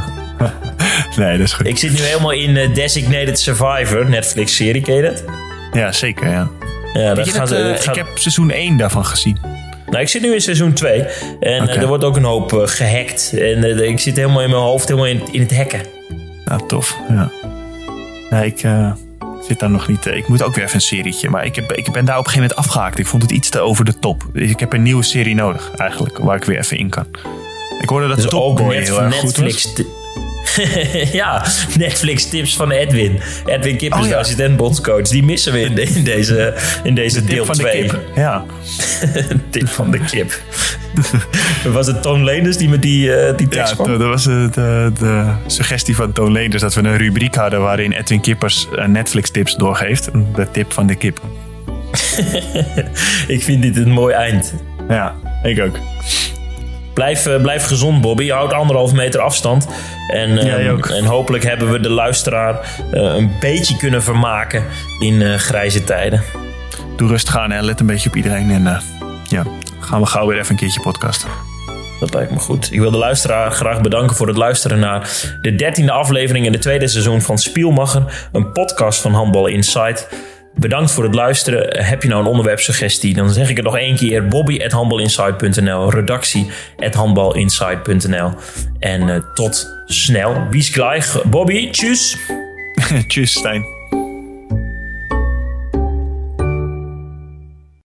nee, dat is goed. Ik zit nu helemaal in Designated Survivor, Netflix-serie, ken je dat? Ja, zeker, ja. ja dat gaat, dat, Ik heb seizoen 1 daarvan gezien. Nou, ik zit nu in seizoen 2. En er wordt ook een hoop gehackt. En ik zit helemaal in mijn hoofd helemaal in, in het hacken. Ja, tof. Ja. Nee, ik zit daar nog niet. Ik moet ook weer even een serietje. Maar ik, heb, ik ben daar op een gegeven moment afgehaakt. Ik vond het iets te over de top. Ik heb een nieuwe serie nodig, eigenlijk. Waar ik weer even in kan. Ik hoorde dat dus Top Boy heel erg Netflix goed was. [LAUGHS] ja, Netflix tips van Edwin. Edwin Kippers, oh, ja. de assistent bondscoach. Die missen we in, in deze, in deze deel 2. Ja. [LAUGHS] tip van de kip. [LAUGHS] was het Toon Leenders die met die, uh, die tekst ja, dat was de, de, de, suggestie van Toon Leenders dat we een rubriek hadden waarin Edwin Kippers eh, Netflix tips doorgeeft. De tip van de kip. ik vind dit een mooi eind. Ja, ik ook. Blijf, uh, blijf gezond, Bobby. Houd anderhalf meter afstand. En, uh, en hopelijk hebben we de luisteraar uh, een beetje kunnen vermaken in grijze tijden. Doe rustig aan en let een beetje op iedereen. En ja, gaan we gauw weer even een keertje podcasten. Dat lijkt me goed. Ik wil de luisteraar graag bedanken voor het luisteren naar de dertiende aflevering in het tweede seizoen van Spielmacher. Een podcast van Handbal Insight. Bedankt voor het luisteren. Heb je nou een onderwerpsuggestie? Dan zeg ik het nog één keer. bobby.handbalinsight.nl redactie.handbalinsight.nl En uh, tot snel. Bis gleich. Bobby, tjus. [LAUGHS] tjus, Stijn.